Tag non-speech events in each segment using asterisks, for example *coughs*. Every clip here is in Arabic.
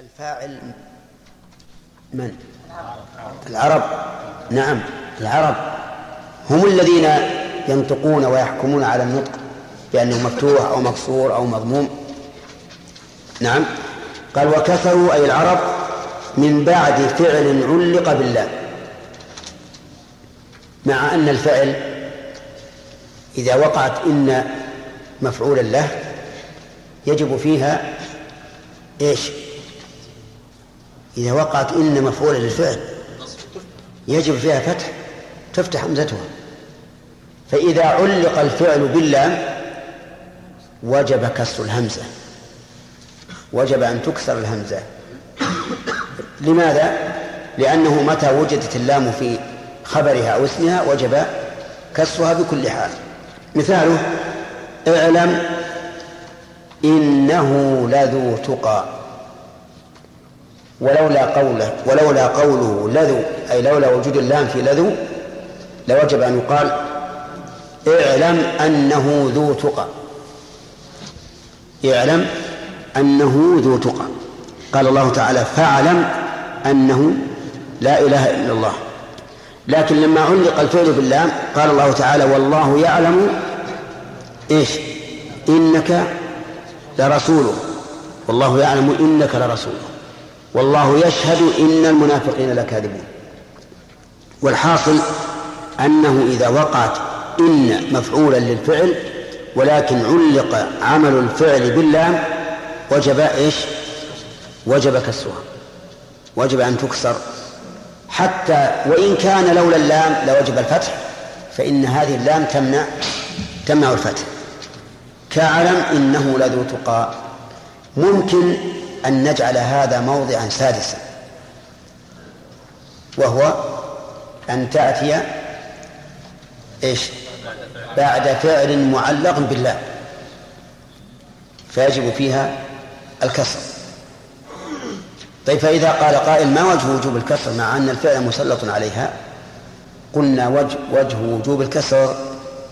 الفاعل من؟ العرب. نعم العرب. هم الذين ينطقون ويحكمون على النطق بأنه مفتوح أو مكسور أو مضموم. نعم. قال وكثروا أي العرب من بعد فعل علق بالله مع أن الفعل إذا وقعت إن مفعولا له يجب فيها إيش؟ إذا وقعت إن مفعولا للفعل يجب فيها فتح تفتح همزتها. فإذا علق الفعل باللام وجب كسر الهمزة. وجب أن تكسر الهمزة. لماذا؟ لأنه متى وجدت اللام في خبرها أو اسمها وجب كسرها بكل حال. مثاله اعلم إنه لذو تقى. ولولا قوله ولولا قوله لذو أي لولا وجود اللام في لذو لوجب أن يقال اعلم أنه ذو تقى. اعلم أنه ذو تقى. قال الله تعالى فاعلم أنه لا إله إلا الله. لكن لما علق الفعل باللام قال الله تعالى والله يعلم إيش؟ إنك لرسوله. والله يعلم إنك لرسوله. والله يشهد إن المنافقين لكاذبون. والحاصل أنه إذا وقعت إن مفعولا للفعل ولكن علق عمل الفعل باللام وجب إيش؟ وجب كسرها. وجب أن تكسر. حتى وإن كان لولا اللام لوجب الفتح فإن هذه اللام تمنع تمنع الفتح. كاعلم إنه لذو تقى. ممكن أن نجعل هذا موضعا سادسا وهو أن تأتي إيش؟ بعد فعل معلق بالله فيجب فيها الكسر. طيب فإذا قال قائل ما وجه وجوب الكسر مع أن الفعل مسلط عليها قلنا وجه, وجه وجوب الكسر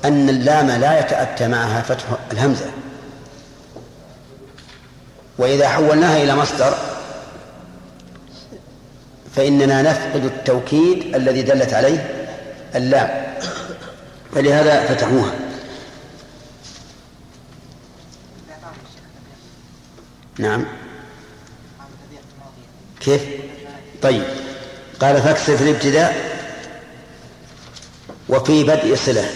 أن اللام لا يتأتى معها فتح الهمزة. وإذا حولناها إلى مصدر فإننا نفقد التوكيد الذي دلت عليه اللام. فلهذا فتحوها. نعم. كيف؟ طيب. قال فاكسر في الابتداء وفي بدء صلة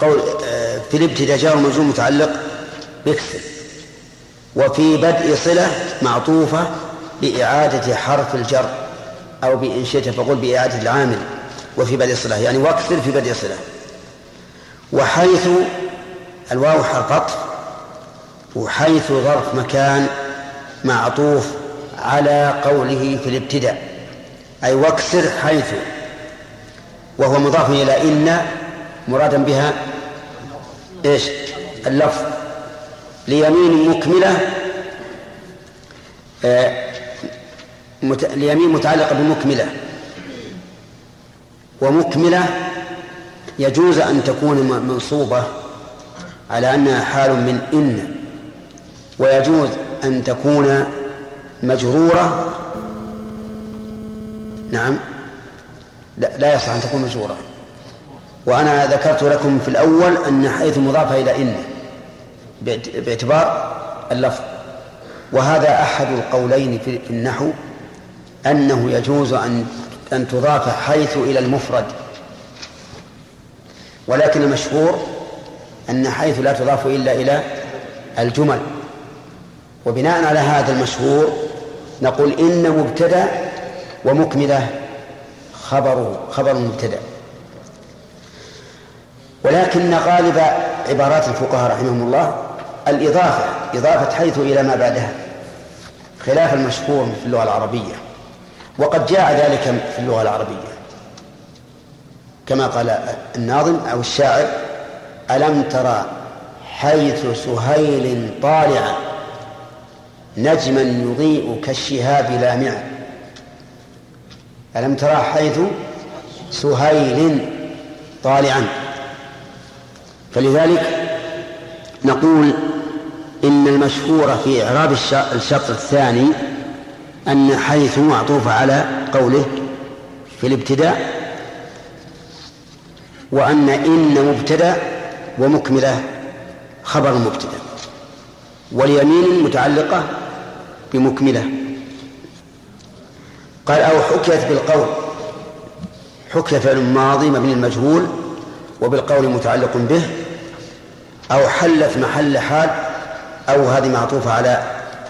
قول آه، في الابتداء جار مجرور متعلق بكسر وفي بدء صلة معطوفة بإعادة حرف الجر أو بإن شئت فقل بإعادة العامل وفي بدء صلة يعني واكسر في بدء صلة. وحيث الواو حرف وحيث ظرف مكان معطوف على قوله في الابتداء أي واكسر حيث وهو مضاف إلى إن مرادا بها إيش؟ اللفظ. ليمين مكملة آه. ليمين متعلقة بمكملة. ومكملة يجوز أن تكون منصوبة على أنها حال من إن ويجوز أن تكون مجرورة. نعم. لا, لا يصح أن تكون مجرورة. وأنا ذكرت لكم في الأول أن حيث مضافة إلى إن. باعتبار اللفظ. وهذا أحد القولين في النحو أنه يجوز أن أن تضاف حيث إلى المفرد. ولكن المشهور أن حيث لا تضاف إلا إلى الجمل. وبناء على هذا المشهور نقول إن مبتدأ ومكملة خبره خبر مبتدأ ولكن غالب عبارات الفقهاء رحمهم الله الإضافة إضافة حيث إلى ما بعدها. خلاف المشهور في اللغة العربية. وقد جاء ذلك في اللغة العربية. كما قال الناظم أو الشاعر ألم ترى حيث سهيل طالعا نجما يضيء كالشهاب لامعا ألم ترى حيث سهيل طالعا؟ فلذلك نقول إن المشهور في إعراب الشرط الثاني أن حيث معطوف على قوله في الابتداء وأن إن مبتدأ ومكملة خبر مبتدأ واليمين متعلقة بمكملة. قال أو حكيت بالقول حكي فعل ماضي مبني المجهول وبالقول متعلق به أو حلت محل حال أو هذه معطوفة على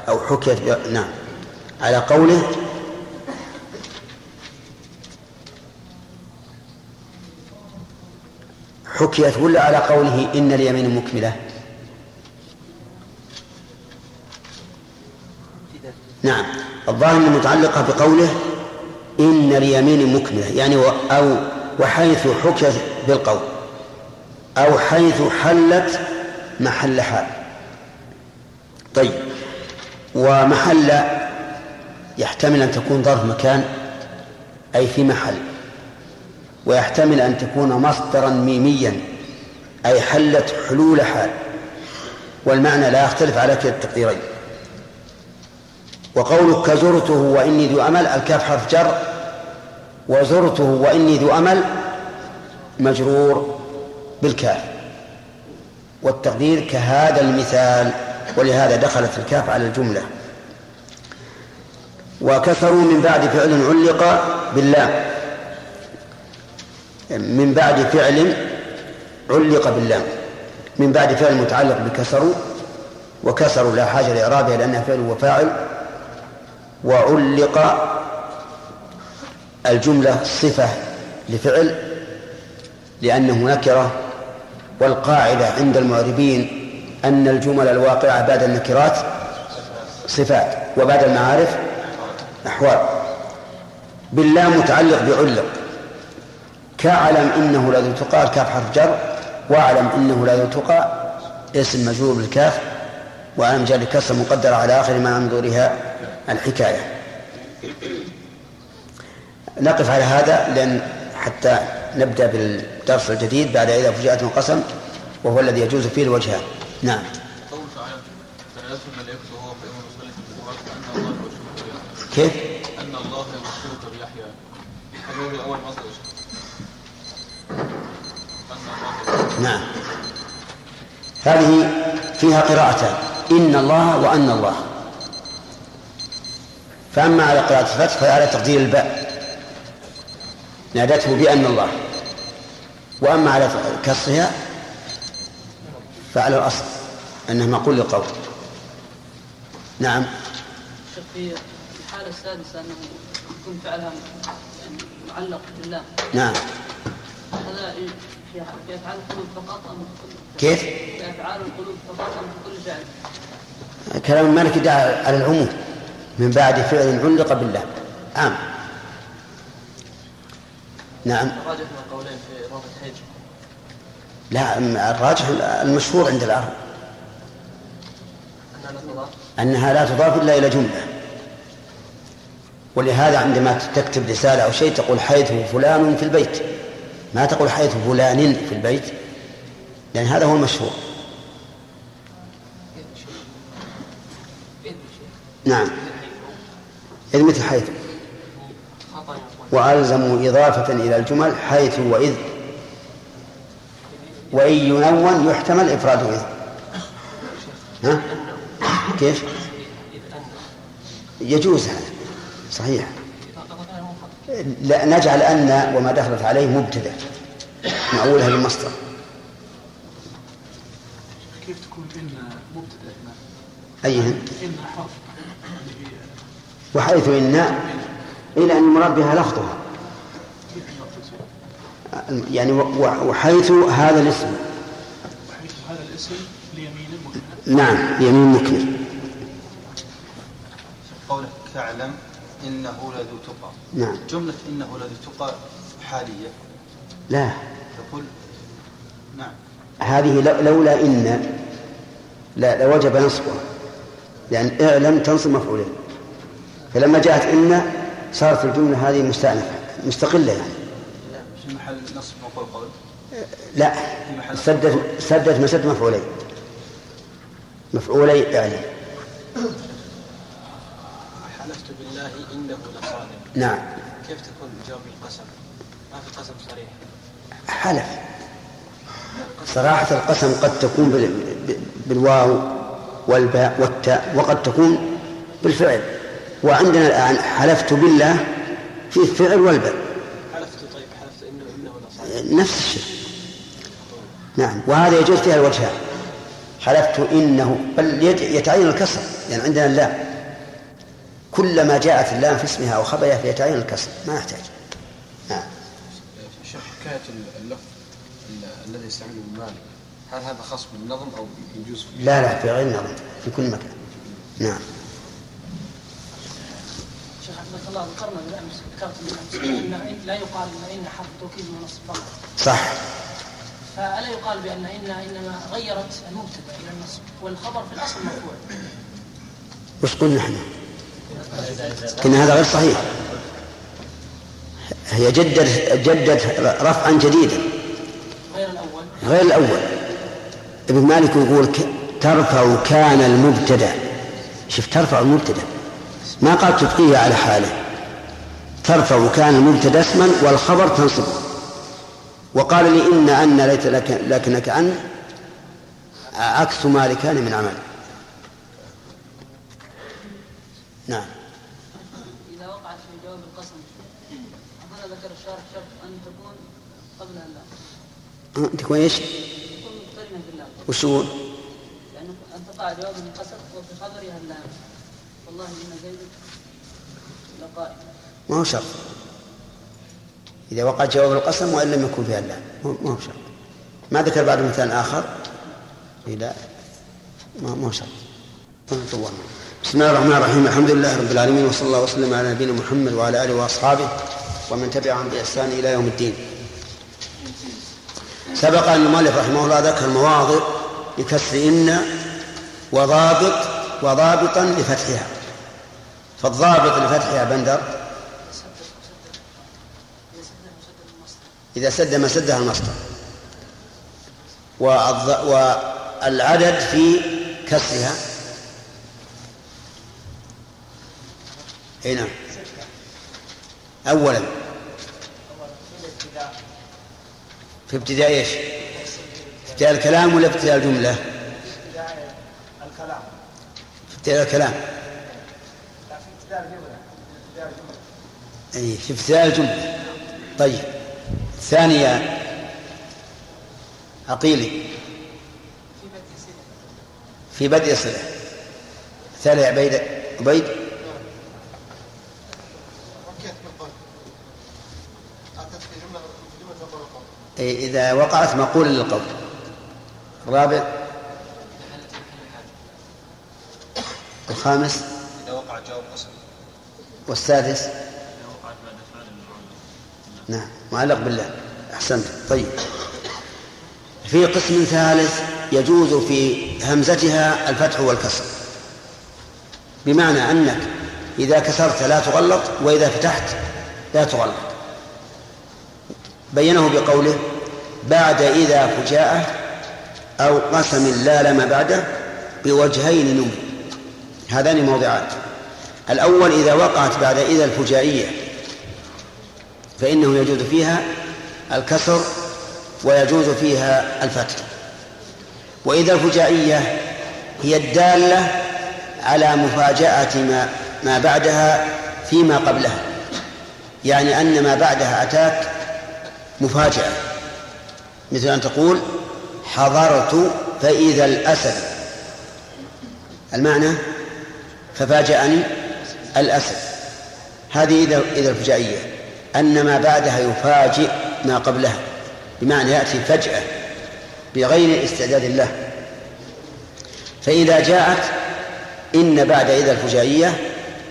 أو حكيت نعم. على قوله حكيت ولا على قوله إن اليمين مكملة؟ نعم. الظاهر متعلقة بقوله إن اليمين مكملة يعني أو وحيث حكيت بالقول أو حيث حلت محل حال. طيب. ومحل يحتمل أن تكون ظرف مكان أي في محل. ويحتمل أن تكون مصدرا ميميا أي حلت حلول حال. والمعنى لا يختلف على كلا التقديرين. وقولك زرته وإني ذو أمل الكاف حرف جر. وزرته وإني ذو أمل مجرور بالكاف. والتقدير كهذا المثال. ولهذا دخلت الكاف على الجملة. وكثروا من بعد فعل علق بالله من بعد فعل علق باللام. من بعد فعل متعلق بكسروا. وكسروا لا حاجة لإعرابها لأنها فعل وفاعل وعلق الجملة صفة لفعل. لأنه نكرة والقاعدة عند المعربين أن الجمل الواقعة بعد النكرات صفات وبعد المعارف أحوال. بالله متعلق بعلق. كاعلم إنه لا تقى الكاف حرف جر واعلم إنه لا تقى اسم مجرور بالكاف وعلم جر كسر مقدر على آخر ما منظورها الحكاية. نقف على هذا لأن حتى نبدأ بالدرس الجديد بعد إذا فجأت قسم وهو الذي يجوز فيه الوجهان نعم. كيف؟ أن الله يبشرك بيحيى هذا هو أول مصدر نعم. هذه فيها قراءتان. إن الله وأن الله. فأما على قراءة الفتح فعلى تقدير الباء. نادته بأن الله. وأما على كسرها فعلى الأصل أنه معقول للقول. نعم. في الحالة السادسة أنه يكون فعلها يعني معلق بالله. نعم. هذا في أفعال القلوب فقط أم كيف؟ في أفعال القلوب فقط أم في كل فعل؟ كلام مالك دعا على العموم من بعد فعل علق بالله. عام. نعم. الراجح من القولين في لا الراجح المشهور عند العرب. أنها لا تضاف؟ إلا إلى جملة. ولهذا عندما تكتب رسالة أو شيء تقول حيث فلان في البيت. ما تقول حيث فلان في البيت؟ لأن هذا هو المشهور. نعم. إذ مثل حيث. وألزموا إضافة إلى الجمل حيث وإذ. وإن ينون يحتمل إفراد إذ ها؟ كيف؟ يجوز هذا صحيح لا نجعل أن وما دخلت عليه مبتدأ نعولها بالمصدر كيف تكون إن مبتدأ؟ أيهن؟ إن حرف وحيث إن إلى أن المراد بها لفظها يعني وحيث هذا الاسم. وحيث هذا الاسم ليمين مكمل نعم يمين مكمل قولك تعلم إنه لذو تقى. نعم. جملة إنه لذو تقى حالية. لا. تقول نعم. هذه لو- لولا إن لا لوجب نصبها لأن اعلم تنصب مفعولين. فلما جاءت إن صارت الجملة هذه مستأنفة مستقلة يعني. نصب قول لا. سدت سدت مسد مفعولين. مفعولي اعلم حلفت بالله إنه لصادق نعم. كيف تكون جواب القسم؟ ما في قسم صريح. حلف. صراحة القسم قد تكون بال- بالواو والباء والتاء وقد تكون بالفعل. وعندنا الآن حلفت بالله في الفعل والباء حلفت طيب حلفت إنه إنه لصادق نفس. الشيء نعم. وهذا يجوز فيها الوجهان حلفت إنه بل يت- يتعين الكسر يعني عندنا اللام. كلما جاءت اللام في اسمها أو خبرها فيتعين الكسر ما يحتاج. نعم. شيخ حكاية اللفظ ال- الذي يستعمله مالك. هل هذا خاص بالنظم أو يجوز لا لا في غير نظم في كل مكان. نعم شيخ حفظك الله ذكرنا بالامس ذكرت بالامس *clears throat* لا يقال إن إن حرف توكيد منصب فقط. صح. فالا يقال بأن إن إنما غيرت المبتدأ إلى النصب والخبر في الأصل مرفوع وش قلنا إحنا؟ كنا هذا غير صحيح. هي جدت جدت رفعا جديدا. غير الأول. غير الأول. ابن مالك يقول ترفع كان المبتدأ. شوف ترفع المبتدأ. ما قال تبقيه على حاله. ترفع كان المبتدأ اسما والخبر تنصبه وقال لي إن أن ليت لك لكنك أن عكس ما لكان من عمل. نعم. إذا وقعت في جواب القسم ذكر الشارح شرط أن تكون اللام تكون إيش؟ تكون باللام وش هو؟ يعني أن تقع جواب القسم وفي خبرها اللام والله إن زيد لقائم ما هو شرط إذا وقع جواب القسم وإن لم يكن فيها اللام ما هو شرط ما ذكر بعد مثال آخر؟ إذا ما ما هو شرط. بسم الله الرحمن الرحيم. الحمد لله رب العالمين وصلى الله وسلم على نبينا محمد وعلى آله وأصحابه ومن تبعهم بإحسان إلى يوم الدين. سبق أن المؤلف رحمه الله ذكر مواضع لكسر إن وضابط وضابطا لفتحها. فالضابط لفتحها بندر إذا سد ما سدها المصدر. والعدد في كسرها. أي نعم. أولا. في ابتداء إيش؟ ابتداء الكلام ولا ابتداء الجملة؟ الكلام ابتداء الكلام. لا في ابتداء الجملة ابتداء الجملة أي في ابتداء الجملة. طيب. ثانية عقيلي في بدء صلة. ثالث عبيد عبيد؟ أي إذا وقعت مقولا للقول. الرابع الخامس. إذا وقع جواب قسم والسادس. نعم. معلق بالله أحسنت. طيب. في قسم ثالث يجوز في همزتها الفتح والكسر. بمعنى أنك إذا كسرت لا تغلط وإذا فتحت لا تغلط. بينه بقوله بعد إذا فجاءة أو قسم لا لما بعده بوجهين نمي هذان موضعات الأول إذا وقعت بعد إذا الفجائية فإنه يجوز فيها الكسر ويجوز فيها الفتح. وإذا الفجائية هي الدالة على مفاجأة ما ما بعدها فيما قبلها. يعني أن ما بعدها أتاك مفاجأة. مثل أن تقول حضرت فإذا الأسد. المعنى ففاجأني الأسد. هذه إذا إذا الفجائية. أن ما بعدها يفاجئ ما قبلها بمعنى يأتي فجأة بغير استعداد له. فإذا جاءت إن بعد إذا الفجائية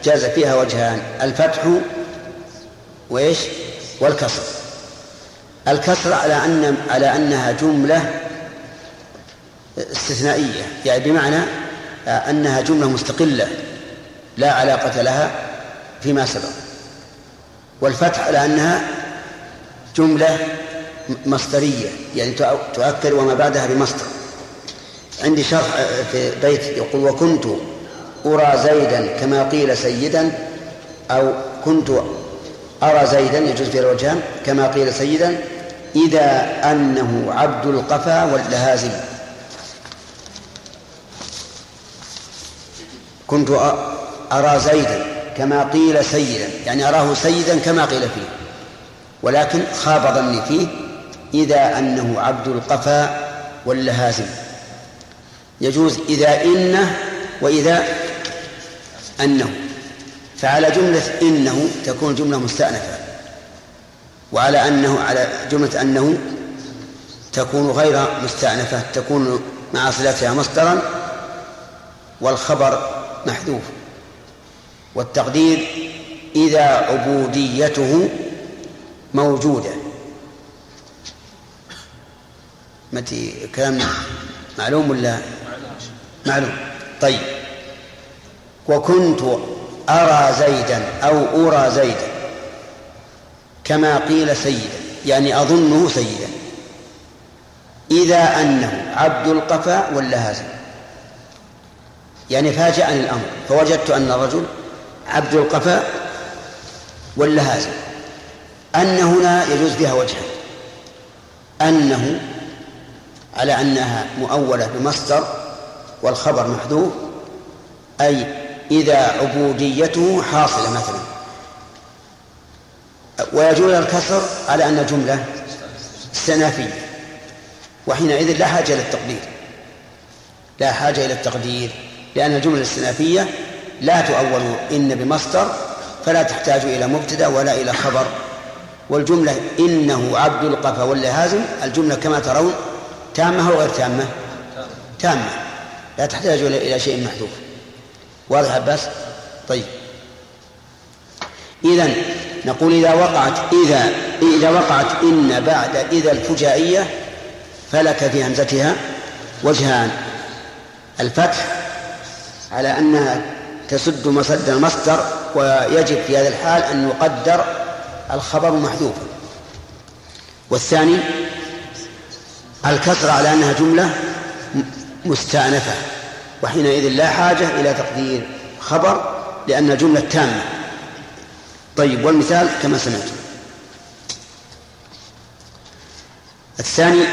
جاز فيها وجهان الفتح وإيش؟ والكسر. الكسر على أن على أنها جملة استثنائية يعني بمعنى أنها جملة مستقلة لا علاقة لها فيما سبق. والفتح على أنها جملة مصدرية يعني تؤكد وما بعدها بمصدر. عندي شرح في بيت يقول وكنت أرى زيدا كما قيل سيدا أو كنت أرى زيدا يجوز في الوجهان كما قيل سيدا إذا أنه عبد القفا واللهازم. كنت أرى زيدا. كما قيل سيدا يعني أراه سيدا كما قيل فيه. ولكن خاب ظني فيه إذا أنه عبد القفا واللهازم. يجوز إذا إنه وإذا أنه. فعلى جملة إنه تكون جملة مستأنفة. وعلى أنه على جملة أنه تكون غير مستأنفة تكون مع صلتها مصدرا والخبر محذوف. والتقدير إذا عبوديته موجودة. متى كلام معلوم ولا؟ معلوم. طيب. وكنت أرى زيدا أو أرى زيدا كما قيل سيدا يعني أظنه سيدا. إذا أنه عبد القفا واللهازم يعني فاجأني الأمر فوجدت أن الرجل عبد القفا واللهازم أن هنا يجوز بها وجها أنه على أنها مؤولة بمصدر والخبر محذوف أي إذا عبوديته حاصلة مثلا. ويجوز الكسر على أن جملة استئنافية وحينئذ لا حاجة للتقدير لا حاجة إلى التقدير لأن الجملة الاستئنافية لا تؤول إن بمصدر فلا تحتاج إلى مبتدأ ولا إلى خبر. والجملة إنه عبد القفا واللهازم الجملة كما ترون تامة أو غير تامة؟ تامة. لا تحتاج إلى شيء محذوف. واضح عباس؟ طيب. إذا نقول إذا وقعت إذا إذا وقعت إن بعد إذا الفجائية فلك في همزتها وجهان. الفتح على أنها تسد مسد المصدر ويجب في هذا الحال أن يقدر الخبر محذوفا. والثاني الكسر على أنها جملة مستأنفة وحينئذ لا حاجة إلى تقدير خبر لأن الجملة تامة طيب والمثال كما سمعتم الثاني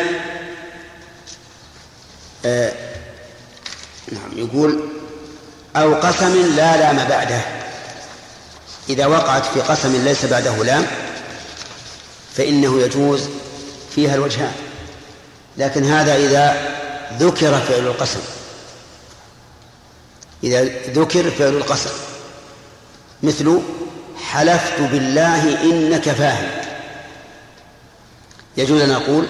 آه نعم يقول أو قسم لا لام بعده. إذا وقعت في قسم ليس بعده لام فإنه يجوز فيها الوجهان لكن هذا إذا ذكر فعل القسم. إذا ذكر فعل القسم. مثل حلفت بالله إنك فاهم. يجوز أن أقول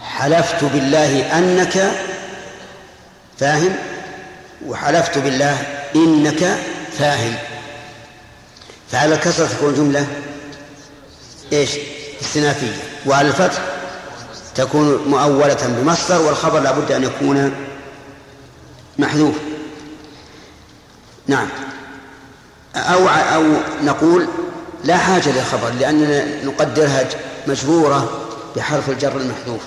حلفت بالله أنك فاهم. وحلفت بالله إنك فاهم. فعلى الكسرة تكون جملة إيش؟ استنافية. وعلى الفتح تكون مؤولة بمصدر والخبر لابد أن يكون محذوف. نعم. أو أو نقول لا حاجة للخبر لأننا نقدرها مجبورة بحرف الجر المحذوف.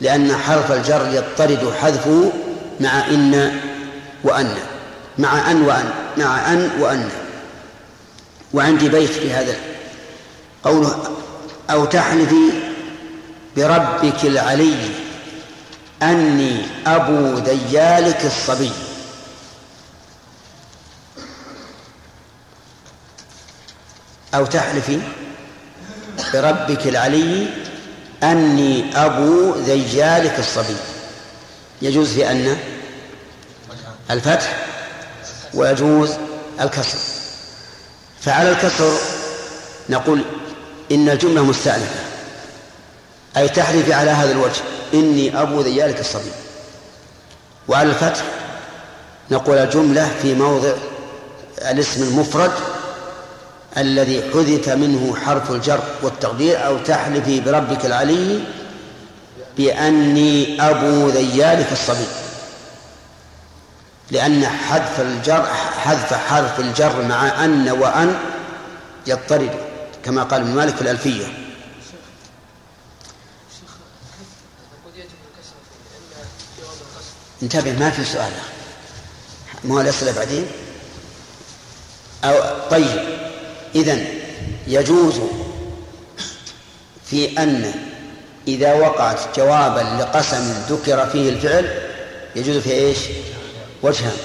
لأن حرف الجر يضطرد حذفه مع إن وأن مع أن وأن مع أن وأن. وعندي بيت في هذا. قوله أو تحلفي بربك العلي أني أبو ذيالك الصبي. أو تحلفي بربك العلي أني أبو ذيالك الصبي. يجوز في أن الفتح ويجوز الكسر. فعلى الكسر نقول إن الجملة مستأنفة أي تحلف على هذا الوجه إني أبو ذيالك الصبي. وعلى الفتح نقول الجملة في موضع الاسم المفرد الذي حذف منه حرف الجر والتقدير أو تحلفي بربك العلي بأني أبو ذيالك الصبي. لأن حذف الجر حذف حرف الجر مع أن وأن يضطرد كما قال ابن مالك في الألفية. انتبه ما في سؤال. ما هو الأسئلة بعدين؟ أو طيب إذن يجوز في أن إذا وقعت جوابا لقسم ذكر فيه الفعل يجوز فيه إيش؟ وجهان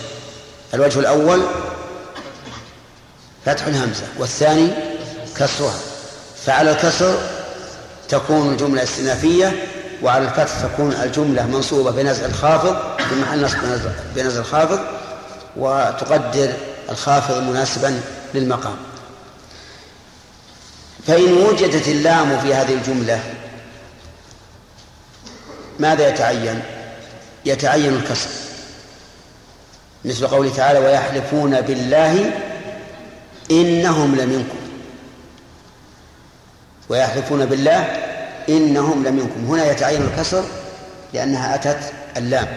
الوجه الأول فتح الهمزة والثاني كسرها. فعلى الكسر تكون الجملة استئنافية وعلى الفتح تكون الجملة منصوبة بنزع الخافض في محل نصب بنزع الخافض وتقدر الخافض مناسبا للمقام. فإن وجدت اللام في هذه الجملة ماذا يتعين؟ يتعين الكسر. مثل قوله تعالى ويحلفون بالله إنهم لمنكم. ويحلفون بالله إنهم لمنكم. هنا يتعين الكسر لأنها أتت اللام.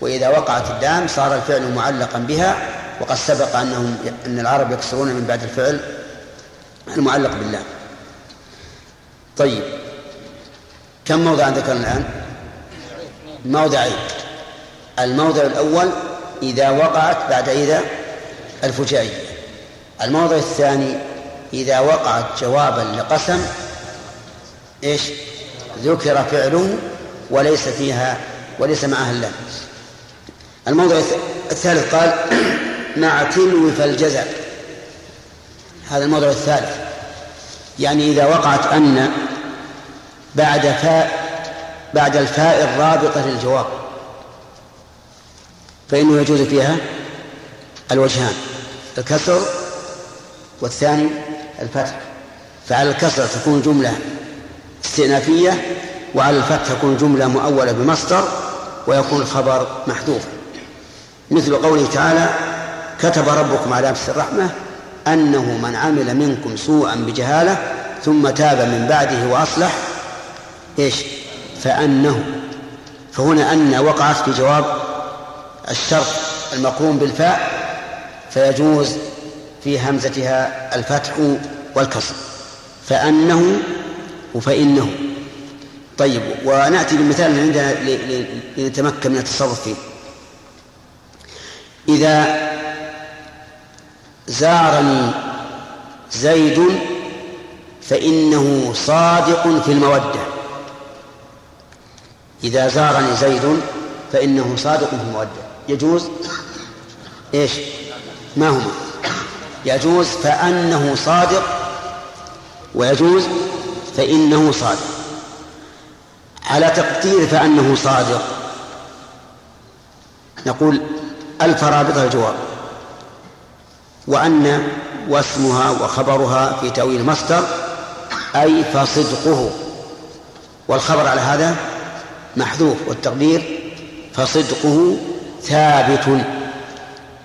وإذا وقعت اللام صار الفعل معلقا بها وقد سبق أنهم أن العرب يكسرون من بعد الفعل المعلق بالله طيب كم موضعا ذكرنا الآن؟ موضعين. الموضع الأول إذا وقعت بعد إذا الفجائية. الموضع الثاني إذا وقعت جوابا لقسم إيش؟ ذكر فعله وليس فيها وليس معها اللام الموضع الثالث قال *clears throat* مع تلو فالجزاء هذا الموضع الثالث. يعني إذا وقعت أن بعد فاء بعد الفاء الرابطة للجواب. فإنه يجوز فيها الوجهان الكسر والثاني الفتح. فعلى الكسر تكون جملة استئنافية وعلى الفتح تكون جملة مؤولة بمصدر ويكون الخبر محذوفا. مثل قوله تعالى كتب ربكم على نفس الرحمة أنه من عمل منكم سوءا بجهالة ثم تاب من بعده وأصلح. إيش؟ فأنه. فهنا أن وقعت في جواب الشرط المقرون بالفاء فيجوز في همزتها الفتح والكسر. فأنه وفإنه. طيب ونأتي بمثال عندنا لنتمكن من التصرف فيه. إذا زارني زيد فإنه صادق في المودة. إذا زارني زيد فإنه صادق في المودة. يجوز؟ إيش؟ ما هما؟ يجوز فأنه صادق ويجوز فإنه صادق. على تقدير فأنه صادق نقول ألف رابطة الجواب. وأن واسمها وخبرها في تأويل المصدر أي فصدقه. والخبر على هذا محذوف والتقدير فصدقه ثابت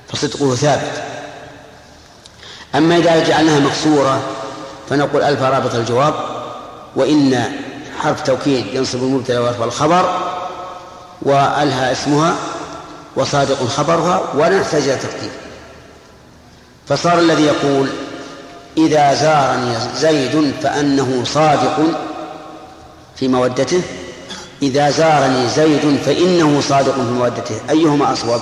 فصدقه ثابت. أما إذا جعلناها مكسورة فنقول ألف رابط الجواب وإن حرف توكيد ينصب المبتدأ ويرفع الخبر وألها اسمها وصادق خبرها ولا نحتاج إلى تقدير فصار الذي يقول إذا زارني زيد فأنه صادق في مودته إذا زارني زيد فإنه صادق في مودته. أيهما أصوب؟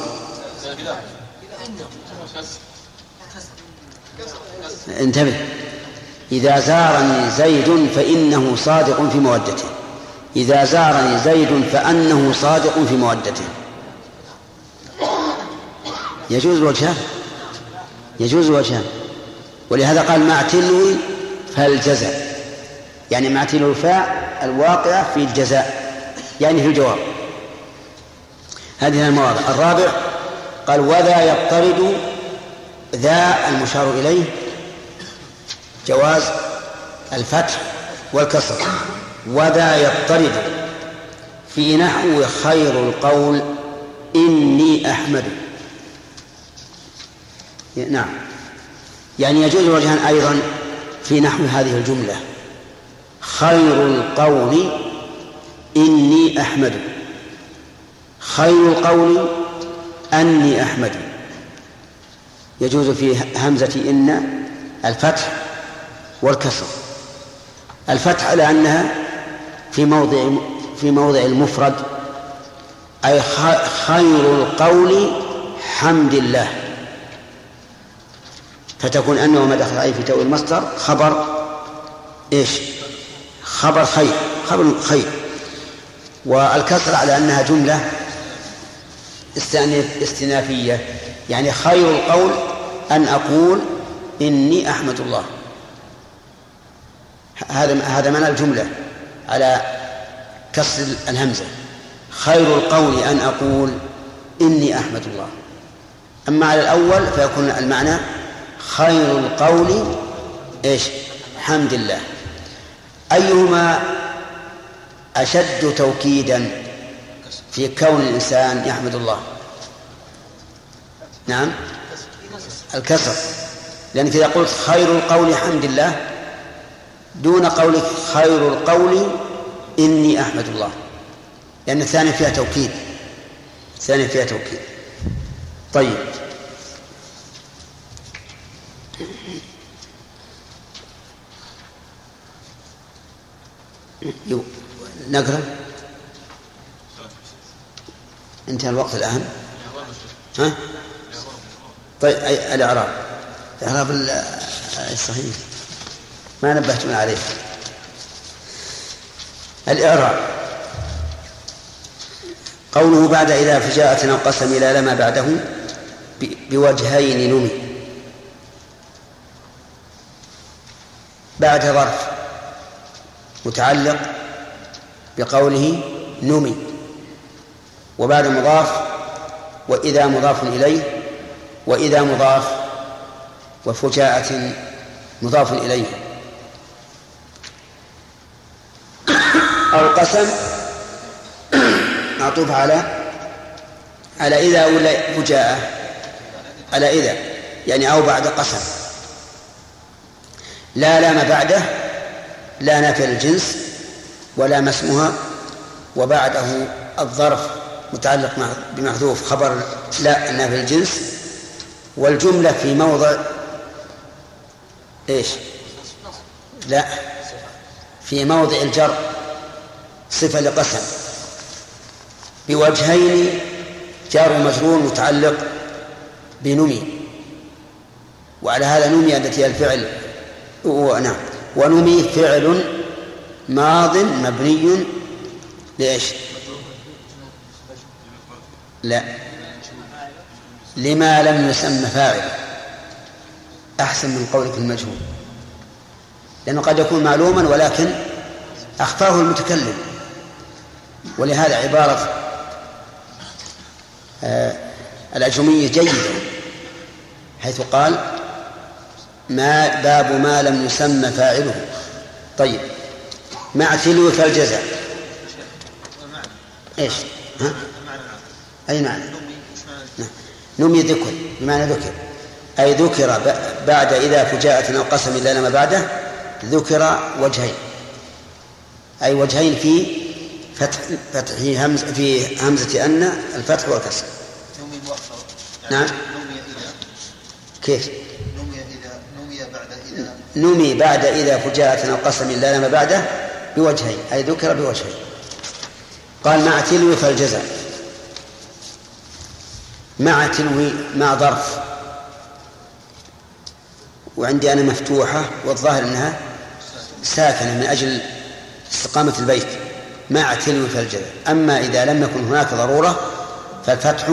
انتبه. إذا زارني زيد فإنه صادق في مودته. إذا زارني زيد فأنه صادق في مودته. يجوز الوجهان يجوز الوجهان ولهذا قال مع تلو فالجزاء. يعني مع تلو الفاء الواقعة في الجزاء. يعني في الجواب. هذه المواضع. الرابع قال وذا يضطرد ذا المشار إليه جواز الفتح والكسر. وذا يضطرد في نحو خير القول إني أحمد. نعم. يعني يجوز الوجهان أيضا في نحو هذه الجملة. خير القول إني أحمد. خير القول أني أحمد. يجوز في همزة إن الفتح والكسر. الفتح على أنها في موضع في موضع المفرد. أي خير القول حمد الله. فتكون أن وما دخل عليه في تو المصدر خبر إيش؟ خبر خير. خبر خير. والكسر على أنها جملة استئنافية يعني خير القول أن أقول إني أحمد الله. هذا هذا معنى الجملة على كسر الهمزة. خير القول أن أقول إني أحمد الله. أما على الأول فيكون المعنى خير القول إيش؟ حمد الله. أيهما أشد توكيدا في كون الإنسان يحمد الله. نعم؟ الكسر. لأنك إذا قلت خير القول حمد الله دون قولك خير القول إني أحمد الله. لأن الثانية فيها توكيد. الثانية فيها توكيد. طيب. يو. نقرأ؟ انتهى الوقت الآن؟ ها؟ طيب الإعراب. إعراب ال- الصحيح. ما نبهتنا عليه. الإعراب. قوله بعد إذا فجاءة أو قسم إلى لما بعده بوجهين نمي. بعد ظرف. متعلق بقوله نمي. وبعد مضاف وإذا مضاف إليه وإذا مضاف وفجاءة مضاف إليه. أو قسم معطوف على على إذا ولا فجاءة؟ على إذا يعني أو بعد قسم. لا لام بعده لا نافع الجنس ولا ما اسمها وبعده الظرف متعلق بمحذوف خبر لا نافع الجنس والجملة في موضع إيش؟ لا في موضع الجر صفة لقسم. بوجهين جار ومجرور متعلق بنمي. وعلى هذا نمي التي هي الفعل نعم. ونمي فعل ماض مبني لإيش؟ لا. لما لم يسمى فاعل. أحسن من قولك المجهول. لأنه قد يكون معلوما ولكن أخفاه المتكلم. ولهذا عبارة آه الأجرمية جيدة حيث قال ما باب ما لم يسمى فاعله. طيب. مع تلو فالجزاء إيش؟ ها؟ أي معنى؟ نعم. نمي ذكر بمعنى ذكر أي ذكر بعد إذا فجاءة أو قسم إلا لما بعده ذكر وجهين أي وجهين في فتح فتح همز في همزة أن الفتح والكسر نمي مؤخر نعم. نمي كيف؟ نمي إذا نمي بعد إذا نمي بعد إذا فجاءة أو قسم إلا لما بعده بوجهين أي ذكر بوجهين. قال مع تلو فالجزاء مع تلو مع ظرف. وعندي أنا مفتوحة والظاهر أنها ساكنة من أجل استقامة البيت. مع تلو فالجزاء أما إذا لم يكن هناك ضرورة فالفتح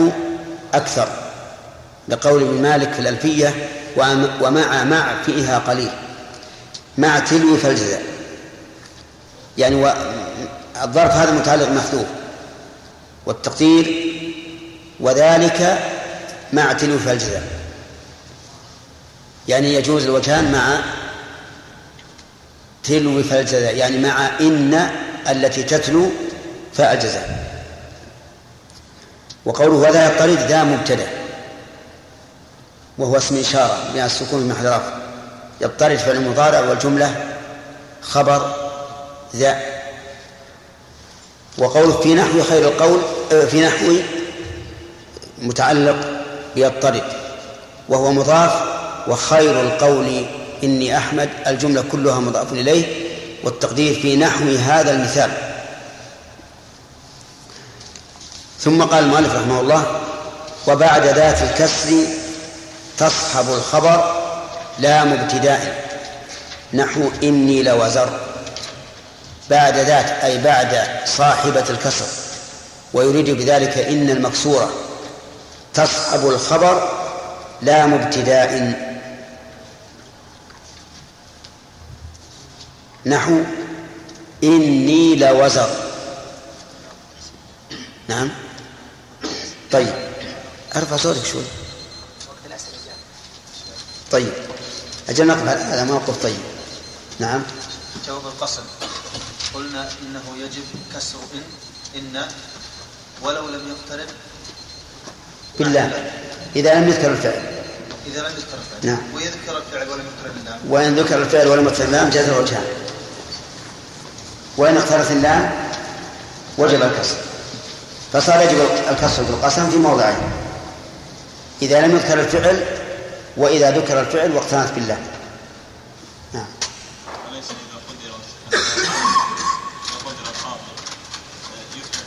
أكثر. لقول ابن مالك في الألفية وم- ومع مع فيها قليل. مع تلو فالجزاء يعني و... الظرف هذا متعلق محذوف والتقدير وذلك مع تلو فالجزاء يعني يجوز الوجهان مع تلو فالجزاء يعني مع إن التي تتلو فالجزاء وقوله وذا الطريق ذا مبتدأ وهو اسم إشارة من السكون المحذوف يضطرد فعل المضارع والجملة خبر ذا وقوله في نحو خير القول آه، في نحو متعلق بيضطرد وهو مضاف وخير القول إني أحمد الجملة كلها مضاف إليه والتقدير في نحو هذا المثال. ثم قال المؤلف رحمه الله وبعد ذات الكسر تصحب الخبر لام ابتداء نحو إني لوزر. بعد ذات أي بعد صاحبة الكسر. ويريد بذلك إن المكسورة تصحب الخبر لام ابتداء نحو إني لوزر. نعم. طيب. أرفع صوتك شوي. طيب. أجل نقف على هذا موقف طيب. نعم. جواب القسم قلنا إنه يجب كسر إن إن ولو لم يقترن. بالله. إذا لم يذكر الفعل. إذا لم يذكر الفعل. نعم. ويذكر الفعل ولم يقترن اللام. وإن ذكر الفعل ولم يذكر اللام جاز الوجهان وإن اختلت اللام وجب الكسر. فصار يجب الكسر في القسم في موضعين. إذا لم يذكر الفعل وإذا ذكر الفعل واقترنت بالله نعم وليس إذا قدر إذا قدر الخاطب يفتح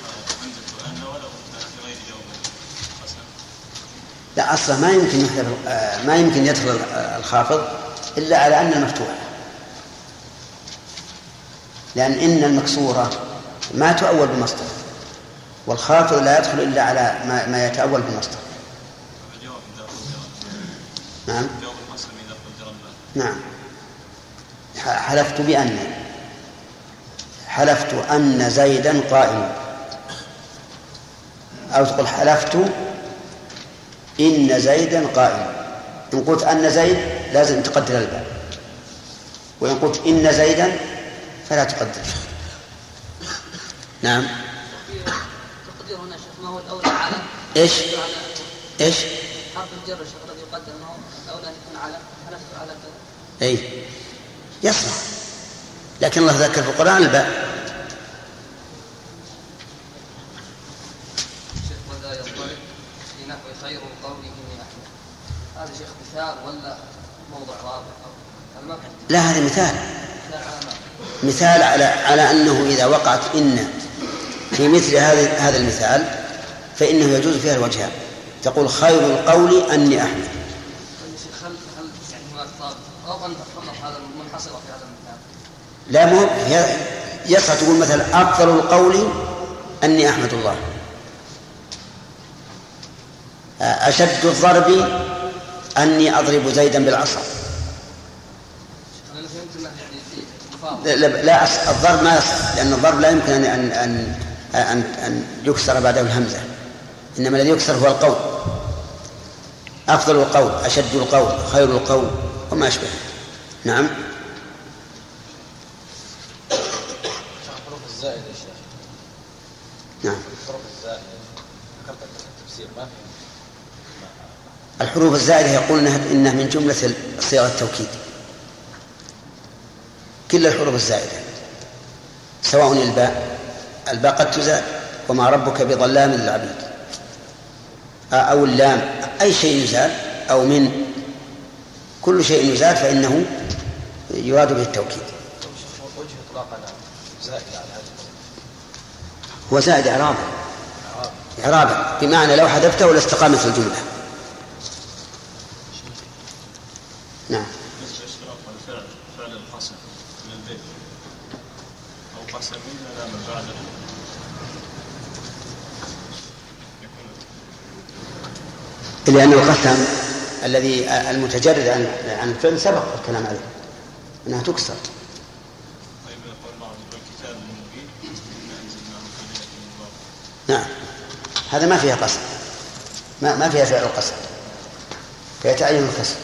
همزة أن ولو اختلف في غير جواب القسم لا أصلا ما يمكن يحذف آه، ما يمكن يدخل الخافض إلا على أن المفتوح لأن إن المكسورة ما تؤول بمصدر والخافض لا يدخل إلا على ما, ما يتأول بمصدر. نعم. نعم. حلفت بأن حلفت أن زيدا قائم. أو تقول حلفت إن زيدا قائم. إن قلت أن زيد لازم تقدر الباء وإن قلت إن زيدا فلا تقدر. نعم. تقدير هنا شيخ ما هو الاولى على إيش؟ إيش؟ حرف الجر الذي يقدر ما هو الاولى ان يكون على حلفت على أي يصلح. لكن الله ذكر في القرآن الباء شيخ وذا يضطرب في نحو خير القول اني احمد هذا شيخ مثال ولا موضع رابع أو- هذا ما كان لا هذا مثال. مثال على على أنه إذا وقعت إن في مثل هذا هذا المثال فإنه يجوز فيها الوجهان تقول خير القول أني أحمد. لا مو يصح تقول مثلا افضل القول أني أحمد الله. أشد الضرب أني أضرب زيدا بالعصا أنا فهمت انه يعني في مفاوضه لا, لا, الضرب ما يصح لأن الضرب لا يمكن ان ان ان, أن, أن يكسر بعده الهمزة. إنما الذي يكسر هو القول. أفضل القول أشد القول خير القول وما أشبه. نعم. حروف الزائدة يا شيخ نعم. الحروف الزائدة التفسير ما الحروف الزائده يقول انها من جملة صيغ التوكيد. كل الحروف الزائدة سواء الباء الباء قد تزال وما ربك بظلام للعبيد. أو اللام أي شيء يزال أو من كل شيء يزال فإنه يراد به التوكيد. وجه إطلاقنا على هو زائد اعرابا. اعرابا بمعنى لو حذفته لاستقامت الجملة نعم بالنسبة لاشتراط الفعل فعل القسم من البيت أو قسم لا من بعده يكون لأن القسم الذي المتجرد عن عن الفعل سبق الكلام عليه. أنها تكسر. نعم. هذا ما فيها قسم. ما ما فيها فعل القسم فيتعين القسم.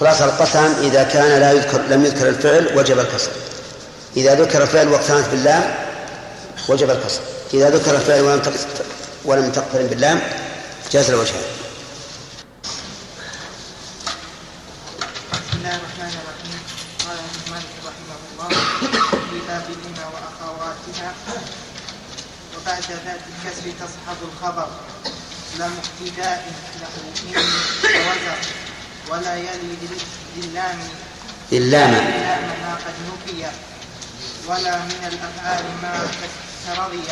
خلاصة القسم إذا كان لا يذكر لم يذكر الفعل وجب الكسر. إذا ذكر الفعل واقترنت باللام وجب الكسر. إذا ذكر الفعل ولم تقت- ولم تقترن باللام جاز الوجهان بسم الله الرحمن الرحيم. قال ابن مالك رحمه الله في باب إن وأخواتها وبعد ذات الكسر تصحب الخبر. لم اقتداء له إن ووزر ولا يلي للام. اللام اللام ما قد نفي ولا من الأفعال ما قد ترضي.